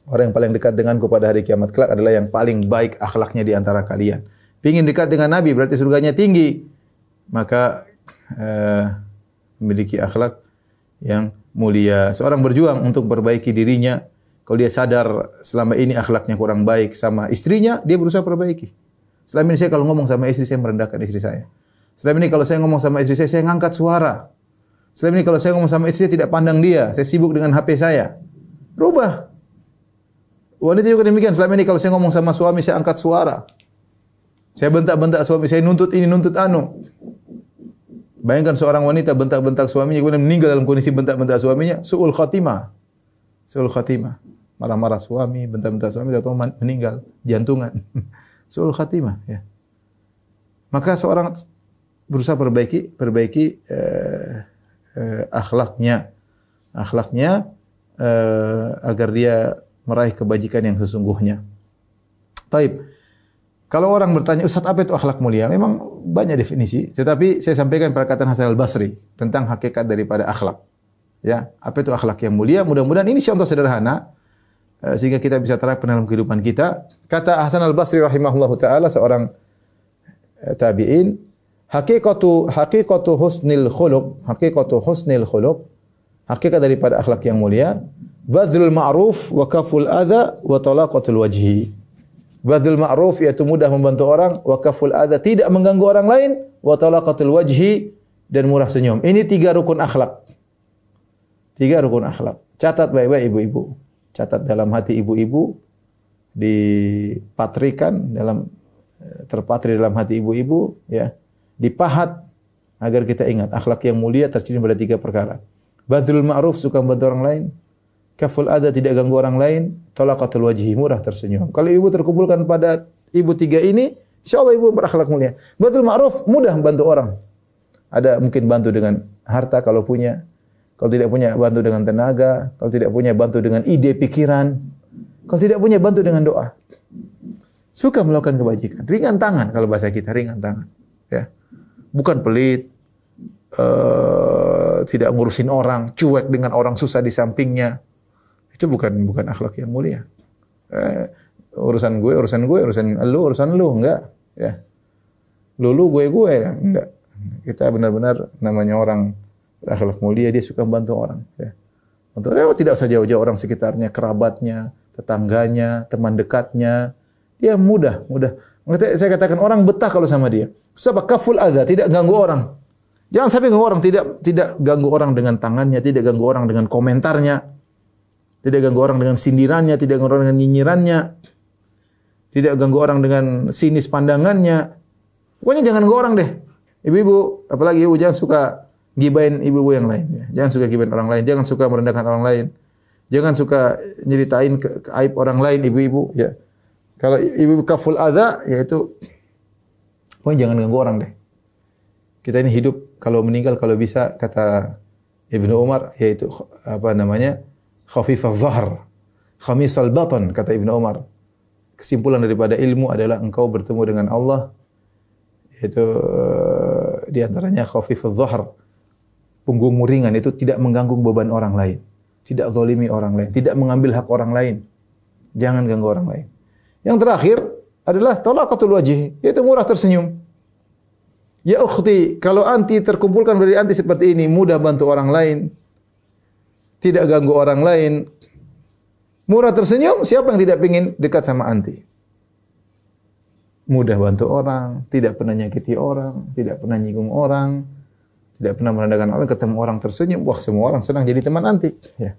Orang yang paling dekat denganku pada hari kiamat kelak adalah yang paling baik akhlaknya di antara kalian. Pingin dekat dengan Nabi berarti surganya tinggi. Maka uh, memiliki akhlak yang mulia. Seorang berjuang untuk perbaiki dirinya. Kalau dia sadar selama ini akhlaknya kurang baik sama istrinya, dia berusaha perbaiki. Selama ini saya kalau ngomong sama istri, saya merendahkan istri saya. Selama ini kalau saya ngomong sama istri saya, saya ngangkat suara. Selama ini kalau saya ngomong sama istri, saya tidak pandang dia. Saya sibuk dengan HP saya. Rubah. Wanita juga demikian. Selama ini kalau saya ngomong sama suami, saya angkat suara. Saya bentak-bentak suami, saya nuntut ini, nuntut anu. Bayangkan seorang wanita bentak-bentak suaminya kemudian meninggal dalam kondisi bentak-bentak suaminya, suul khatimah. Suul khatimah. Marah-marah suami, bentak-bentak suami atau meninggal jantungan. suul khatimah ya. Maka seorang berusaha perbaiki perbaiki eh, eh, akhlaknya. Akhlaknya eh, agar dia meraih kebajikan yang sesungguhnya. Taib. Kalau orang bertanya, Ustaz apa itu akhlak mulia? Memang banyak definisi. Tetapi saya sampaikan perkataan Hasan al-Basri tentang hakikat daripada akhlak. Ya, apa itu akhlak yang mulia? Mudah-mudahan ini contoh sederhana sehingga kita bisa terapkan dalam kehidupan kita. Kata Hasan al-Basri rahimahullah taala seorang eh, tabi'in, hakikatu hakikatu husnil khuluq, hakikatu husnil khuluq, hakikat daripada akhlak yang mulia, badrul ma'ruf wa kaful adza wa talaqatul wajhi. Badul ma'ruf yaitu mudah membantu orang, wa kaful adza tidak mengganggu orang lain, wa talaqatul wajhi dan murah senyum. Ini tiga rukun akhlak. Tiga rukun akhlak. Catat baik-baik ibu-ibu. Catat dalam hati ibu-ibu dipatrikan dalam eh, terpatri dalam hati ibu-ibu ya. Dipahat agar kita ingat akhlak yang mulia tercermin pada tiga perkara. Badrul ma'ruf suka membantu orang lain, kaful ada tidak ganggu orang lain, talaqatul wajhi murah tersenyum. Kalau ibu terkumpulkan pada ibu tiga ini, insyaallah ibu berakhlak mulia. Batul ma'ruf mudah membantu orang. Ada mungkin bantu dengan harta kalau punya. Kalau tidak punya bantu dengan tenaga, kalau tidak punya bantu dengan ide pikiran, kalau tidak punya bantu dengan doa. Suka melakukan kebajikan, ringan tangan kalau bahasa kita ringan tangan, ya. Bukan pelit, uh, tidak ngurusin orang, cuek dengan orang susah di sampingnya, itu bukan bukan akhlak yang mulia. Eh, urusan gue, urusan gue, urusan lu, urusan lu, enggak. Ya. Lu, lu, gue, gue, enggak. Kita benar-benar namanya orang berakhlak mulia, dia suka membantu orang. Ya. Untuk dia tidak usah jauh-jauh orang sekitarnya, kerabatnya, tetangganya, teman dekatnya. Dia mudah, mudah. Saya katakan orang betah kalau sama dia. Sebab kaful azza, tidak ganggu orang. Jangan sampai ganggu orang, tidak tidak ganggu orang dengan tangannya, tidak ganggu orang dengan komentarnya. Tidak ganggu orang dengan sindirannya, tidak ganggu orang dengan nyinyirannya. Tidak ganggu orang dengan sinis pandangannya. Pokoknya jangan ganggu orang deh. Ibu-ibu, apalagi ibu jangan suka gibain ibu-ibu yang lain. Ya. Jangan suka gibain orang lain. Jangan suka merendahkan orang lain. Jangan suka nyeritain ke, ke aib orang lain ibu-ibu. Ya. Kalau ibu kaful ada, yaitu pokoknya jangan ganggu orang deh. Kita ini hidup kalau meninggal kalau bisa kata Ibnu Umar yaitu apa namanya khafifah zahr, khamisal batan kata Ibnu Umar. Kesimpulan daripada ilmu adalah engkau bertemu dengan Allah itu uh, di antaranya khafifah zahr. Punggungmu ringan itu tidak mengganggu beban orang lain, tidak zalimi orang lain, tidak mengambil hak orang lain. Jangan ganggu orang lain. Yang terakhir adalah talaqatul wajh, yaitu murah tersenyum. Ya ukhti, kalau anti terkumpulkan dari anti seperti ini, mudah bantu orang lain, tidak ganggu orang lain, murah tersenyum, siapa yang tidak ingin dekat sama anti? Mudah bantu orang, tidak pernah nyakiti orang, tidak pernah nyinggung orang, Tidak pernah merendahkan orang, ketemu orang tersenyum, wah semua orang senang jadi teman nanti. Ya.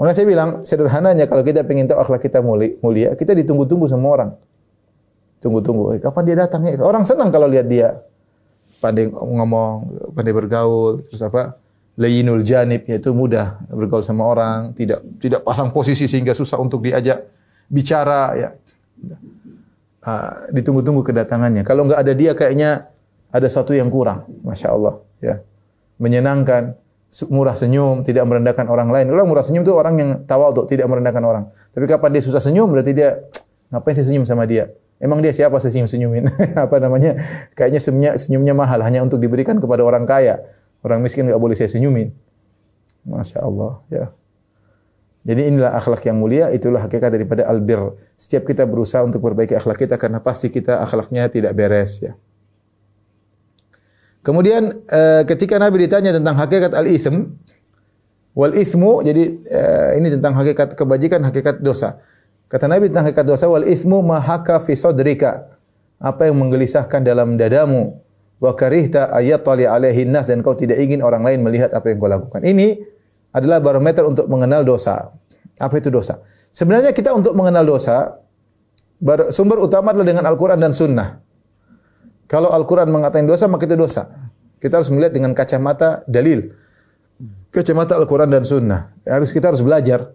Makanya saya bilang, sederhananya kalau kita ingin tahu akhlak kita mulia, kita ditunggu-tunggu sama orang. Tunggu-tunggu, eh, kapan dia datang ya? Orang senang kalau lihat dia pandai ngomong, pandai bergaul, terus apa? Layinul janib yaitu mudah bergaul sama orang, tidak tidak pasang posisi sehingga susah untuk diajak bicara ya. Uh, ditunggu-tunggu kedatangannya. Kalau nggak ada dia kayaknya ada sesuatu yang kurang, masya Allah ya. Menyenangkan, murah senyum, tidak merendahkan orang lain. Orang murah senyum itu orang yang tawadhu, tidak merendahkan orang. Tapi kapan dia susah senyum berarti dia ngapain sih senyum sama dia? Emang dia siapa senyum senyumin? apa namanya? Kayaknya senyumnya, senyumnya mahal hanya untuk diberikan kepada orang kaya. Orang miskin nggak boleh saya senyumin. Masya Allah. Ya. Jadi inilah akhlak yang mulia, itulah hakikat daripada albir. Setiap kita berusaha untuk perbaiki akhlak kita karena pasti kita akhlaknya tidak beres ya. Kemudian uh, ketika Nabi ditanya tentang hakikat al-ithm wal ithmu, jadi uh, ini tentang hakikat kebajikan, hakikat dosa. Kata Nabi tentang hakikat dosa wal ismu mahaka fi sadrika. Apa yang menggelisahkan dalam dadamu wa karihta ayatali alaihi nas dan kau tidak ingin orang lain melihat apa yang kau lakukan. Ini adalah barometer untuk mengenal dosa. Apa itu dosa? Sebenarnya kita untuk mengenal dosa sumber utama adalah dengan Al-Qur'an dan Sunnah. Kalau Al-Qur'an mengatakan dosa maka itu dosa. Kita harus melihat dengan kacamata dalil. Kacamata Al-Qur'an dan Sunnah. Harus kita harus belajar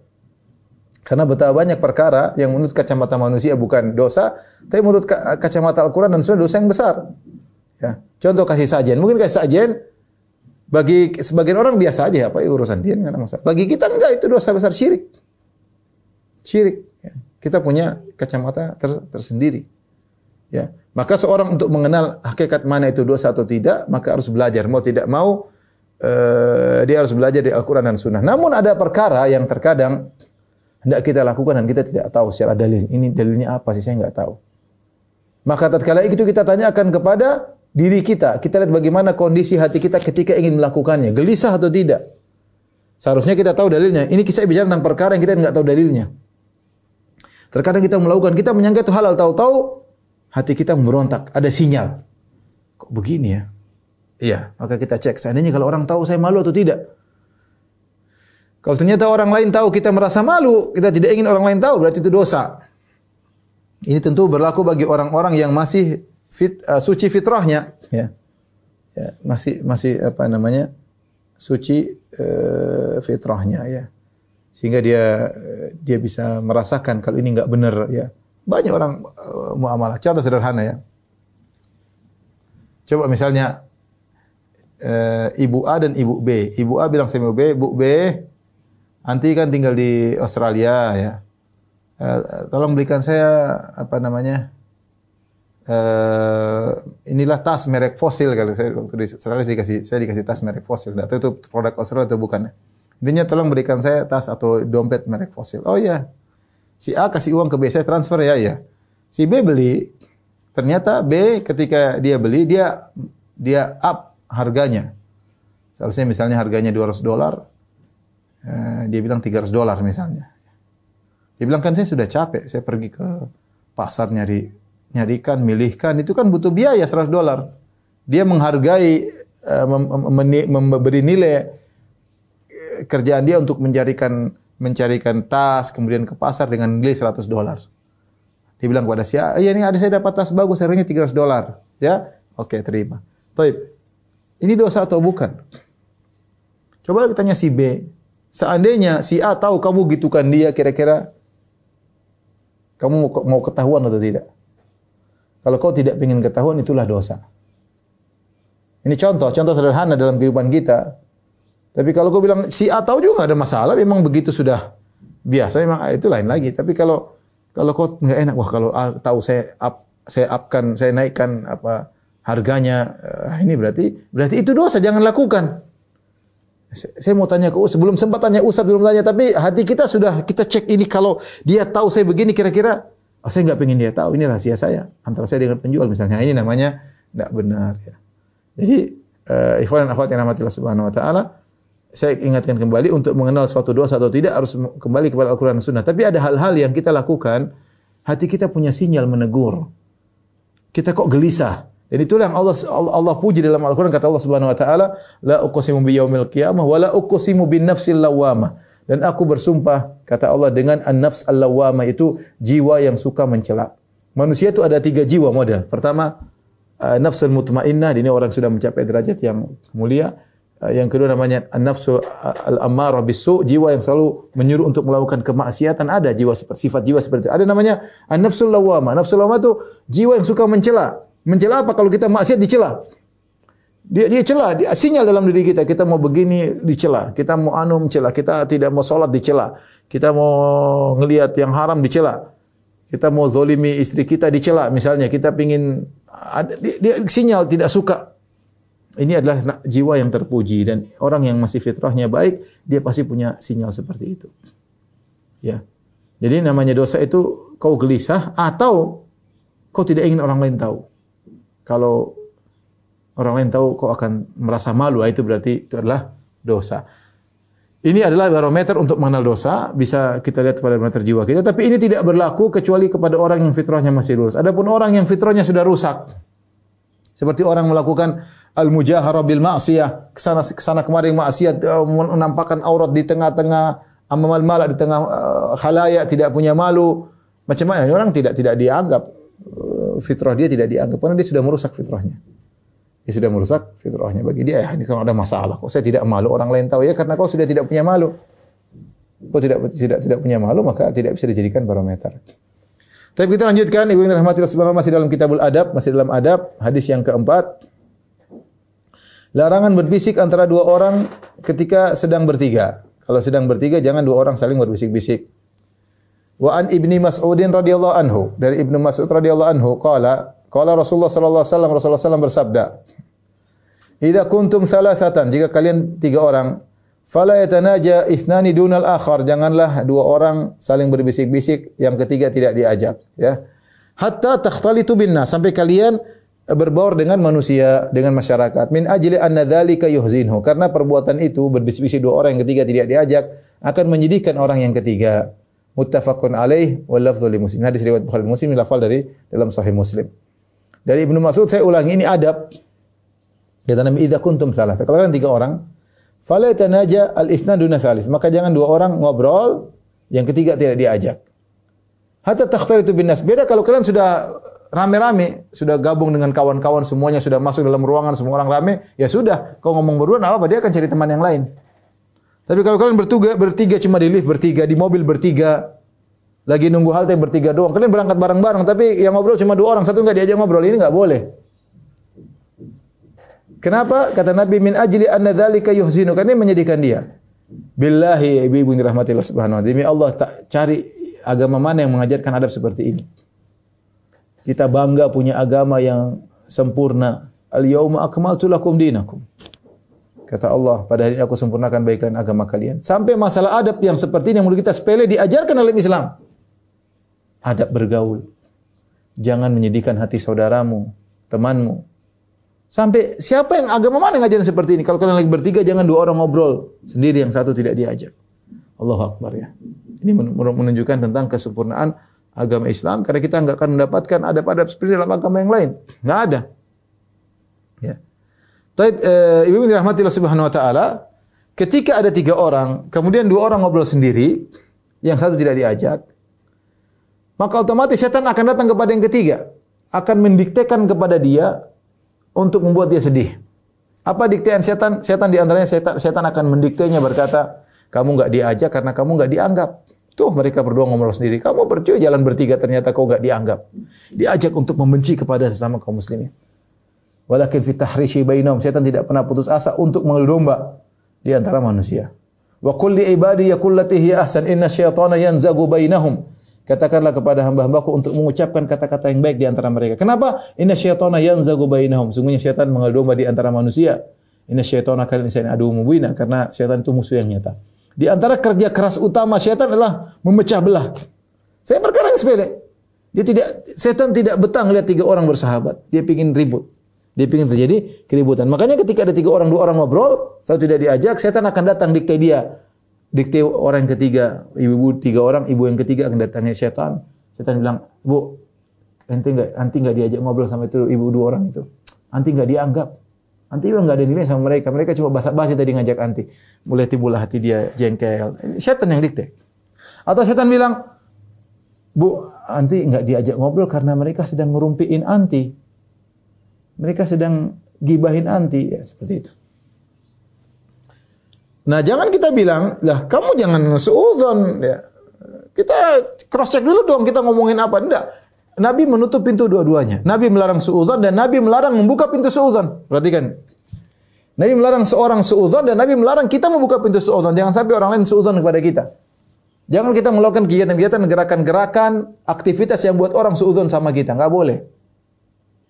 karena betapa banyak perkara yang menurut kacamata manusia bukan dosa, tapi menurut kacamata Al-Quran dan Sunnah dosa yang besar. Ya. Contoh kasih sajian. Mungkin kasih sajian bagi sebagian orang biasa aja apa urusan dia enggak masalah. Bagi kita enggak itu dosa besar syirik. Syirik. Ya. Kita punya kacamata ter, tersendiri. Ya. Maka seorang untuk mengenal hakikat mana itu dosa atau tidak, maka harus belajar. Mau tidak mau, uh, dia harus belajar di Al-Quran dan Sunnah. Namun ada perkara yang terkadang hendak kita lakukan dan kita tidak tahu secara dalil. Ini dalilnya apa sih saya nggak tahu. Maka tatkala itu kita tanyakan kepada diri kita. Kita lihat bagaimana kondisi hati kita ketika ingin melakukannya. Gelisah atau tidak. Seharusnya kita tahu dalilnya. Ini kisah bicara tentang perkara yang kita nggak tahu dalilnya. Terkadang kita melakukan, kita menyangka itu halal, tahu-tahu hati kita memberontak, ada sinyal. Kok begini ya? Iya, maka kita cek. Seandainya kalau orang tahu saya malu atau tidak. Kalau ternyata orang lain tahu kita merasa malu, kita tidak ingin orang lain tahu, berarti itu dosa. Ini tentu berlaku bagi orang-orang yang masih fit, uh, suci fitrahnya, ya. ya. Masih masih apa namanya? suci uh, fitrahnya ya. Sehingga dia dia bisa merasakan kalau ini enggak benar ya. Banyak orang uh, muamalah. Contoh sederhana ya. Coba misalnya uh, ibu A dan ibu B. Ibu A bilang sama ibu B, Bu B, Anti kan tinggal di Australia ya. Uh, tolong belikan saya apa namanya? Uh, inilah tas merek fosil kalau saya waktu di Australia saya dikasih saya dikasih tas merek fosil. Tidak tahu itu produk Australia atau bukan. Intinya tolong berikan saya tas atau dompet merek fosil. Oh ya. Si A kasih uang ke B saya transfer ya ya. Si B beli ternyata B ketika dia beli dia dia up harganya. Seharusnya misalnya harganya 200 dolar, Eh, dia bilang 300 dolar misalnya. Dia bilang kan saya sudah capek, saya pergi ke pasar nyari nyarikan, milihkan, itu kan butuh biaya 100 dolar. Dia menghargai, uh, memberi nilai eh, kerjaan dia untuk mencarikan mencarikan tas, kemudian ke pasar dengan nilai 100 dolar. Dia bilang kepada saya, iya ini ada saya dapat tas bagus, harganya 300 dolar. Ya, oke terima. Taib. Ini dosa atau bukan? Coba kita tanya si B, Seandainya si A tahu kamu gitukan dia, kira-kira kamu mau ketahuan atau tidak? Kalau kau tidak ingin ketahuan, itulah dosa. Ini contoh, contoh sederhana dalam kehidupan kita. Tapi kalau kau bilang si A tahu juga ada masalah, memang begitu sudah biasa, memang itu lain lagi. Tapi kalau kalau kau nggak enak, wah kalau A tahu saya up, saya upkan, saya naikkan apa harganya, eh, ini berarti berarti itu dosa, jangan lakukan. Saya mau tanya ke Ustaz, belum sempat tanya Ustaz, belum tanya, tapi hati kita sudah kita cek ini kalau dia tahu saya begini kira-kira, oh, saya nggak pengen dia tahu, ini rahasia saya antara saya dengan penjual misalnya. Ini namanya tidak benar ya. Jadi uh, ikhwan dan akhwat yang rahmatillah subhanahu wa taala, saya ingatkan kembali untuk mengenal suatu dosa atau tidak harus kembali kepada Al-Qur'an dan Sunnah. Tapi ada hal-hal yang kita lakukan, hati kita punya sinyal menegur. Kita kok gelisah Dan itulah yang Allah Allah puji dalam Al-Qur'an kata Allah Subhanahu wa taala, la uqsimu biyaumil qiyamah wa la uqsimu bin nafsil lawamah. Dan aku bersumpah kata Allah dengan an-nafs al-lawamah itu jiwa yang suka mencela. Manusia itu ada tiga jiwa model. Pertama, uh, nafsul mutmainnah, ini orang sudah mencapai derajat yang mulia. Uh, yang kedua namanya an-nafsu al-ammarah bisu, jiwa yang selalu menyuruh untuk melakukan kemaksiatan. Ada jiwa seperti sifat jiwa seperti itu. Ada namanya an-nafsul lawamah. Nafsul lawamah itu jiwa yang suka mencela. Mencela apa kalau kita maksiat dicela? Dia dia cela, dia sinyal dalam diri kita. Kita mau begini dicela, kita mau anu mencela, kita tidak mau sholat dicela, kita mau ngelihat yang haram dicela kita mau zolimi istri kita dicela misalnya kita pingin dia, dia sinyal tidak suka ini adalah jiwa yang terpuji dan orang yang masih fitrahnya baik dia pasti punya sinyal seperti itu. Ya. Jadi namanya dosa itu kau gelisah atau kau tidak ingin orang lain tahu. Kalau orang lain tahu kau akan merasa malu. Itu berarti itu adalah dosa. Ini adalah barometer untuk mengenal dosa, bisa kita lihat pada barometer jiwa kita, tapi ini tidak berlaku kecuali kepada orang yang fitrahnya masih lurus. Adapun orang yang fitrahnya sudah rusak, seperti orang melakukan al-mujahara bil ma'siyah, ke sana ke sana kemari maksiat, eh, menampakkan aurat di tengah-tengah amal malak di tengah uh, khalayak, tidak punya malu. Macam mana? Orang tidak tidak dianggap uh, fitrah dia tidak dianggap karena dia sudah merusak fitrahnya. Dia sudah merusak fitrahnya. Bagi dia, ya, ini kalau ada masalah. Kok saya tidak malu orang lain tahu ya karena kau sudah tidak punya malu. Kau tidak tidak tidak punya malu maka tidak bisa dijadikan barometer. Tapi kita lanjutkan Ibu yang rahmati Allah masih dalam Kitabul Adab, masih dalam adab, hadis yang keempat. Larangan berbisik antara dua orang ketika sedang bertiga. Kalau sedang bertiga jangan dua orang saling berbisik-bisik. Wa an Ibni Mas'udin radhiyallahu anhu, dari Ibnu Mas'ud radhiyallahu anhu qala Qala Rasulullah sallallahu alaihi wasallam Rasulullah bersabda, "Idza kuntum salasatan, jika kalian tiga orang, fala yatanaja isnani dunal akhar, janganlah dua orang saling berbisik-bisik, yang ketiga tidak diajak, ya. Hatta takhtalitu binnas, sampai kalian berbaur dengan manusia, dengan masyarakat. Min ajli anna dzalika yuhzinhu, karena perbuatan itu berbisik-bisik dua orang yang ketiga tidak diajak akan menyedihkan orang yang ketiga. Muttafaqun alaih wal lafdhu li Muslim. Hadis riwayat Bukhari Muslim lafal dari dalam sahih Muslim. Dari Ibnu Mas'ud saya ulangi ini adab. Kata Nabi idza kuntum salah. Kalau kalian tiga orang, fala tanaja al isnan duna salis. Maka jangan dua orang ngobrol, yang ketiga tidak diajak. Hatta takhtaritu bin nas. Beda kalau kalian sudah rame-rame, sudah gabung dengan kawan-kawan semuanya sudah masuk dalam ruangan semua orang rame, ya sudah, kau ngomong berdua apa apa dia akan cari teman yang lain. Tapi kalau kalian bertiga, bertiga cuma di lift bertiga, di mobil bertiga, lagi nunggu halte bertiga doang. Kalian berangkat bareng-bareng, tapi yang ngobrol cuma dua orang, satu nggak diajak ngobrol. Ini nggak boleh. Kenapa? Kata Nabi min ajli anna dzalika yuhzinu. Karena ini menyedihkan dia. Billahi ibu-ibu yang dirahmati Subhanahu wa taala. Demi Allah tak cari agama mana yang mengajarkan adab seperti ini. Kita bangga punya agama yang sempurna. Al-yauma akmaltu lakum dinakum. Kata Allah, pada hari ini aku sempurnakan baik kalian agama kalian. Sampai masalah adab yang seperti ini yang menurut kita sepele diajarkan oleh Islam adab bergaul. Jangan menyedihkan hati saudaramu, temanmu. Sampai siapa yang agama mana yang ngajarin seperti ini? Kalau kalian lagi bertiga jangan dua orang ngobrol, sendiri yang satu tidak diajak. Allah Akbar ya. Ini menunjukkan tentang kesempurnaan agama Islam karena kita enggak akan mendapatkan adab-adab seperti dalam agama yang lain. Enggak ada. Ya. Tapi e, Ibu dirahmati Allah Subhanahu wa taala, ketika ada tiga orang, kemudian dua orang ngobrol sendiri, yang satu tidak diajak, maka otomatis setan akan datang kepada yang ketiga, akan mendiktekan kepada dia untuk membuat dia sedih. Apa diktean setan? Setan di antaranya setan, setan akan mendiktenya berkata, kamu nggak diajak karena kamu nggak dianggap. Tuh mereka berdua ngomong sendiri. Kamu percaya jalan bertiga ternyata kau nggak dianggap. Diajak untuk membenci kepada sesama kaum muslimin. Walakin fit tahrishi bainahum. Setan tidak pernah putus asa untuk mengadu domba di antara manusia. Wa qul li ibadi yaqul lati hiya ahsan inna syaitana yanzagu bainahum. Katakanlah kepada hamba-hambaku untuk mengucapkan kata-kata yang baik di antara mereka. Kenapa? Inna syaitana yanzagu bainahum. Sungguhnya syaitan mengadu domba di antara manusia. Inna syaitana kalian insani adu mubina karena syaitan itu musuh yang nyata. Di antara kerja keras utama syaitan adalah memecah belah. Saya perkara yang sepele. Dia tidak setan tidak betah lihat tiga orang bersahabat. Dia ingin ribut. Dia ingin terjadi keributan. Makanya ketika ada tiga orang dua orang ngobrol, satu tidak diajak, setan akan datang dikte dia dikte orang yang ketiga, ibu-ibu tiga orang, ibu yang ketiga akan datangnya setan. Setan bilang, "Bu, ente enggak nanti enggak diajak ngobrol sama itu ibu dua orang itu." Anti nggak dianggap. Anti juga nggak ada nilai sama mereka. Mereka cuma basa-basi tadi ngajak anti. Mulai timbul hati dia jengkel. Setan yang dikte. Atau setan bilang, Bu, anti nggak diajak ngobrol karena mereka sedang ngerumpiin anti. Mereka sedang gibahin anti. Ya, seperti itu. Nah, jangan kita bilang, lah kamu jangan seudon. Ya. Kita cross check dulu dong kita ngomongin apa. Enggak. Nabi menutup pintu dua-duanya. Nabi melarang suudzon dan Nabi melarang membuka pintu suudzon. Perhatikan. Nabi melarang seorang suudzon dan Nabi melarang kita membuka pintu suudzon. Jangan sampai orang lain suudzon kepada kita. Jangan kita melakukan kegiatan-kegiatan, gerakan-gerakan, aktivitas yang buat orang suudzon sama kita. Enggak boleh.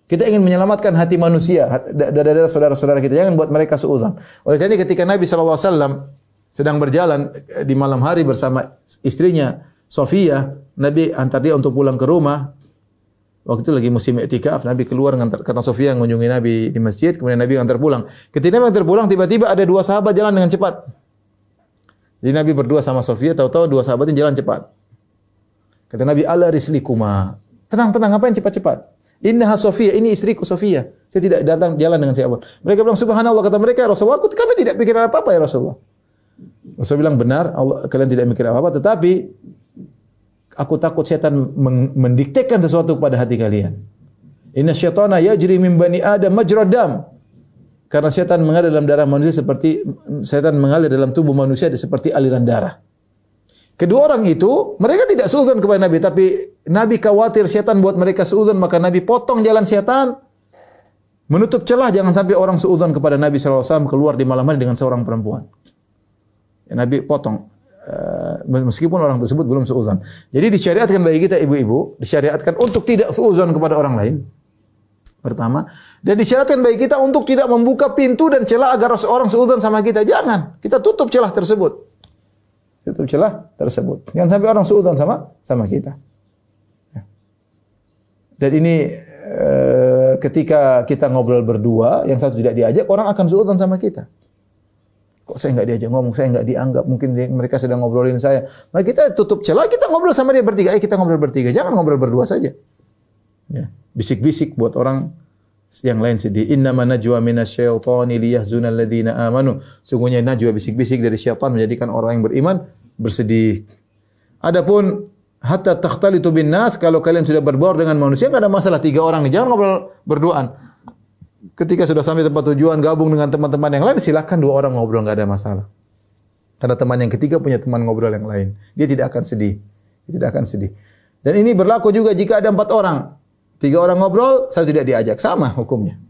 Kita ingin menyelamatkan hati manusia dari saudara-saudara kita. Jangan buat mereka suudzon. Oleh karena ketika Nabi SAW sedang berjalan di malam hari bersama istrinya Sofia, Nabi antar dia untuk pulang ke rumah. Waktu itu lagi musim iktikaf, Nabi keluar ngantar karena Sofia mengunjungi Nabi di masjid, kemudian Nabi antar pulang. Ketika Nabi antar pulang, tiba-tiba ada dua sahabat jalan dengan cepat. Jadi Nabi berdua sama Sofia, tahu-tahu dua sahabat ini jalan cepat. Kata Nabi, "Ala rislikuma." Tenang, tenang, apa yang cepat-cepat? Innaha Sofia, ini istriku Sofia. Saya tidak datang jalan dengan siapa. Mereka bilang, "Subhanallah," kata mereka, "Ya "Rasulullah, aku kami tidak pikir apa-apa ya Rasulullah." Rasulullah bilang, "Benar, Allah kalian tidak mikir apa-apa, tetapi aku takut setan mendiktekan sesuatu kepada hati kalian. Inna syaitana yajri min bani Adam majra dam. Karena setan mengalir dalam darah manusia seperti setan mengalir dalam tubuh manusia seperti aliran darah. Kedua orang itu, mereka tidak suudon kepada Nabi, tapi Nabi khawatir setan buat mereka suudon, maka Nabi potong jalan setan, menutup celah jangan sampai orang suudon kepada Nabi SAW keluar di malam hari dengan seorang perempuan. Ya, Nabi potong. Uh, meskipun orang tersebut belum seuzon. Jadi disyariatkan bagi kita ibu-ibu, disyariatkan untuk tidak seuzon kepada orang lain. Pertama, dan disyariatkan bagi kita untuk tidak membuka pintu dan celah agar orang seuzon sama kita. Jangan, kita tutup celah tersebut. Tutup celah tersebut. Jangan sampai orang seuzon sama sama kita. Ya. Dan ini uh, ketika kita ngobrol berdua, yang satu tidak diajak, orang akan seuzon sama kita. Kok saya nggak diajak ngomong, saya nggak dianggap, mungkin mereka sedang ngobrolin saya. Maka kita tutup celah, kita ngobrol sama dia bertiga. Eh kita ngobrol bertiga, jangan ngobrol berdua saja. Ya. Bisik-bisik buat orang yang lain sedih. Inna najwa minasyaitani liyahzuna alladziina amanu. Sungguhnya najwa bisik-bisik dari syaitan menjadikan orang yang beriman bersedih. Adapun hatta takhtalitu bin nas kalau kalian sudah berbaur dengan manusia enggak ada masalah tiga orang nih jangan ngobrol berduaan ketika sudah sampai tempat tujuan gabung dengan teman-teman yang lain silakan dua orang ngobrol nggak ada masalah. Karena teman yang ketiga punya teman ngobrol yang lain, dia tidak akan sedih, dia tidak akan sedih. Dan ini berlaku juga jika ada empat orang, tiga orang ngobrol, satu tidak diajak, sama hukumnya.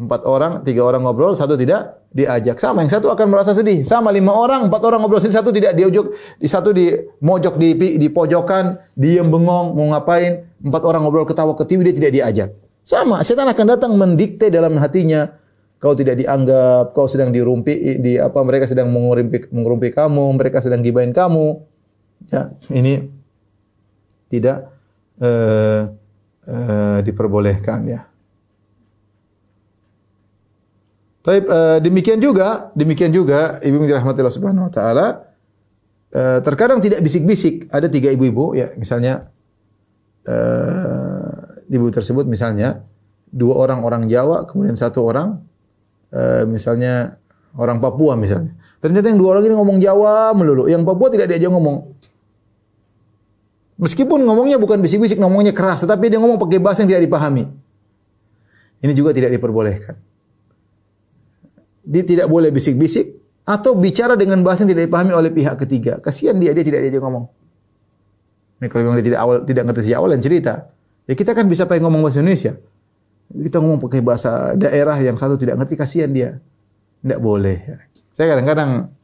Empat orang, tiga orang ngobrol, satu tidak diajak, sama. Yang satu akan merasa sedih. Sama lima orang, empat orang ngobrol sini, satu tidak diujuk, di satu di mojok di, di pojokan, diem bengong, mau ngapain. Empat orang ngobrol ketawa ketiwi, dia tidak diajak. Sama, setan akan datang mendikte dalam hatinya. Kau tidak dianggap, kau sedang dirumpi, di apa mereka sedang mengurumpi, mengurumpi kamu, mereka sedang gibain kamu. Ya, ini tidak uh, uh, diperbolehkan ya. Tapi uh, demikian juga, demikian juga ibu dirahmati Allah Subhanahu wa taala uh, terkadang tidak bisik-bisik. Ada tiga ibu-ibu ya, misalnya ibu tersebut misalnya dua orang orang Jawa, kemudian satu orang e, misalnya orang Papua misalnya. Ternyata yang dua orang ini ngomong Jawa melulu, yang Papua tidak diajak ngomong. Meskipun ngomongnya bukan bisik-bisik, ngomongnya keras, tetapi dia ngomong pakai bahasa yang tidak dipahami. Ini juga tidak diperbolehkan. Dia tidak boleh bisik-bisik atau bicara dengan bahasa yang tidak dipahami oleh pihak ketiga. Kasihan dia, dia tidak diajak ngomong. Ini kalau memang dia tidak awal tidak ngerti sejak awal dan cerita. Ya kita kan bisa pakai ngomong bahasa Indonesia. Kita ngomong pakai bahasa daerah yang satu tidak ngerti, kasihan dia. Tidak boleh. Saya kadang-kadang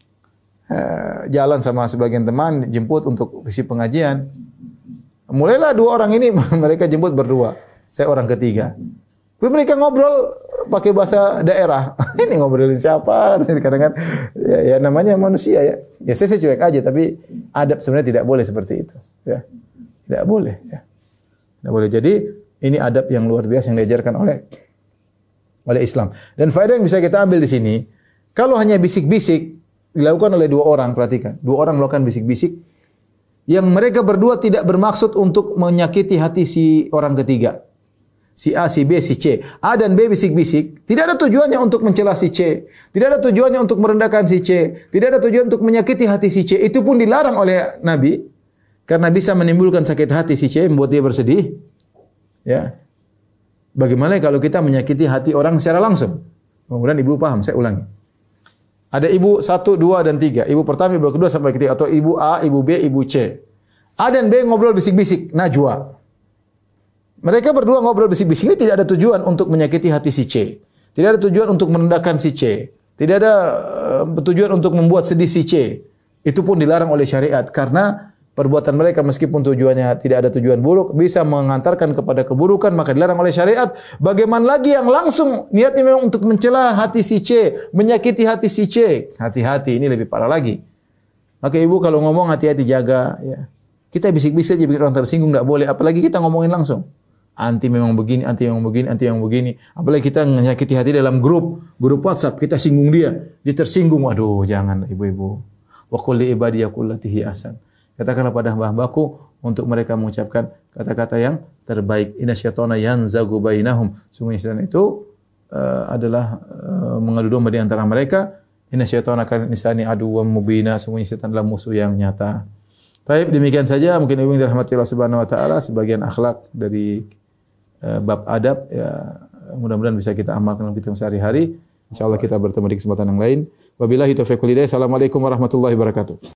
uh, jalan sama sebagian teman, jemput untuk isi pengajian. Mulailah dua orang ini, mereka jemput berdua. Saya orang ketiga. Tapi mereka ngobrol pakai bahasa daerah. ini ngobrolin siapa? Kadang-kadang ya, ya namanya manusia ya. Ya saya, saya cuek aja, tapi adab sebenarnya tidak boleh seperti itu. Ya, tidak boleh. Ya. Tidak boleh. Jadi ini adab yang luar biasa yang diajarkan oleh oleh Islam. Dan faedah yang bisa kita ambil di sini, kalau hanya bisik-bisik dilakukan oleh dua orang, perhatikan. Dua orang melakukan bisik-bisik yang mereka berdua tidak bermaksud untuk menyakiti hati si orang ketiga. Si A, si B, si C. A dan B bisik-bisik. Tidak ada tujuannya untuk mencela si C. Tidak ada tujuannya untuk merendahkan si C. Tidak ada tujuan untuk menyakiti hati si C. Itu pun dilarang oleh Nabi. Karena bisa menimbulkan sakit hati si C, membuat dia bersedih. Ya. Bagaimana kalau kita menyakiti hati orang secara langsung? Kemudian ibu paham, saya ulangi. Ada ibu satu, dua, dan tiga. Ibu pertama, ibu kedua, sampai ketiga. Atau ibu A, ibu B, ibu C. A dan B ngobrol bisik-bisik, najwa. Mereka berdua ngobrol bisik-bisik ini tidak ada tujuan untuk menyakiti hati si C. Tidak ada tujuan untuk merendahkan si C. Tidak ada uh, tujuan untuk membuat sedih si C. Itu pun dilarang oleh syariat karena perbuatan mereka meskipun tujuannya tidak ada tujuan buruk bisa mengantarkan kepada keburukan maka dilarang oleh syariat. Bagaimana lagi yang langsung niatnya memang untuk mencela hati si C, menyakiti hati si C. Hati-hati ini lebih parah lagi. Maka ibu kalau ngomong hati-hati jaga ya. Kita bisik-bisik aja bikin orang tersinggung tidak boleh apalagi kita ngomongin langsung anti memang begini, anti memang begini, anti memang begini. Apalagi kita menyakiti hati dalam grup, grup WhatsApp, kita singgung dia, dia tersinggung. Waduh, jangan ibu-ibu. Wa qul li ibadiyakullatihi ahsan. Katakanlah pada hamba-hambaku untuk mereka mengucapkan kata-kata yang terbaik. Inna syaitana yanzagu bainahum. Sungguh syaitan itu uh, adalah uh, mengadu domba di antara mereka. Inna syaitana kan insani aduwwam mubina. Sungguh syaitan adalah musuh yang nyata. Baik, demikian saja mungkin ibu yang dirahmati Allah Subhanahu wa taala sebagian akhlak dari Eh, bab adab ya mudah-mudahan bisa kita amalkan dalam kita sehari-hari. Insyaallah kita bertemu di kesempatan yang lain. Wabillahi taufiq wal. Assalamualaikum warahmatullahi wabarakatuh.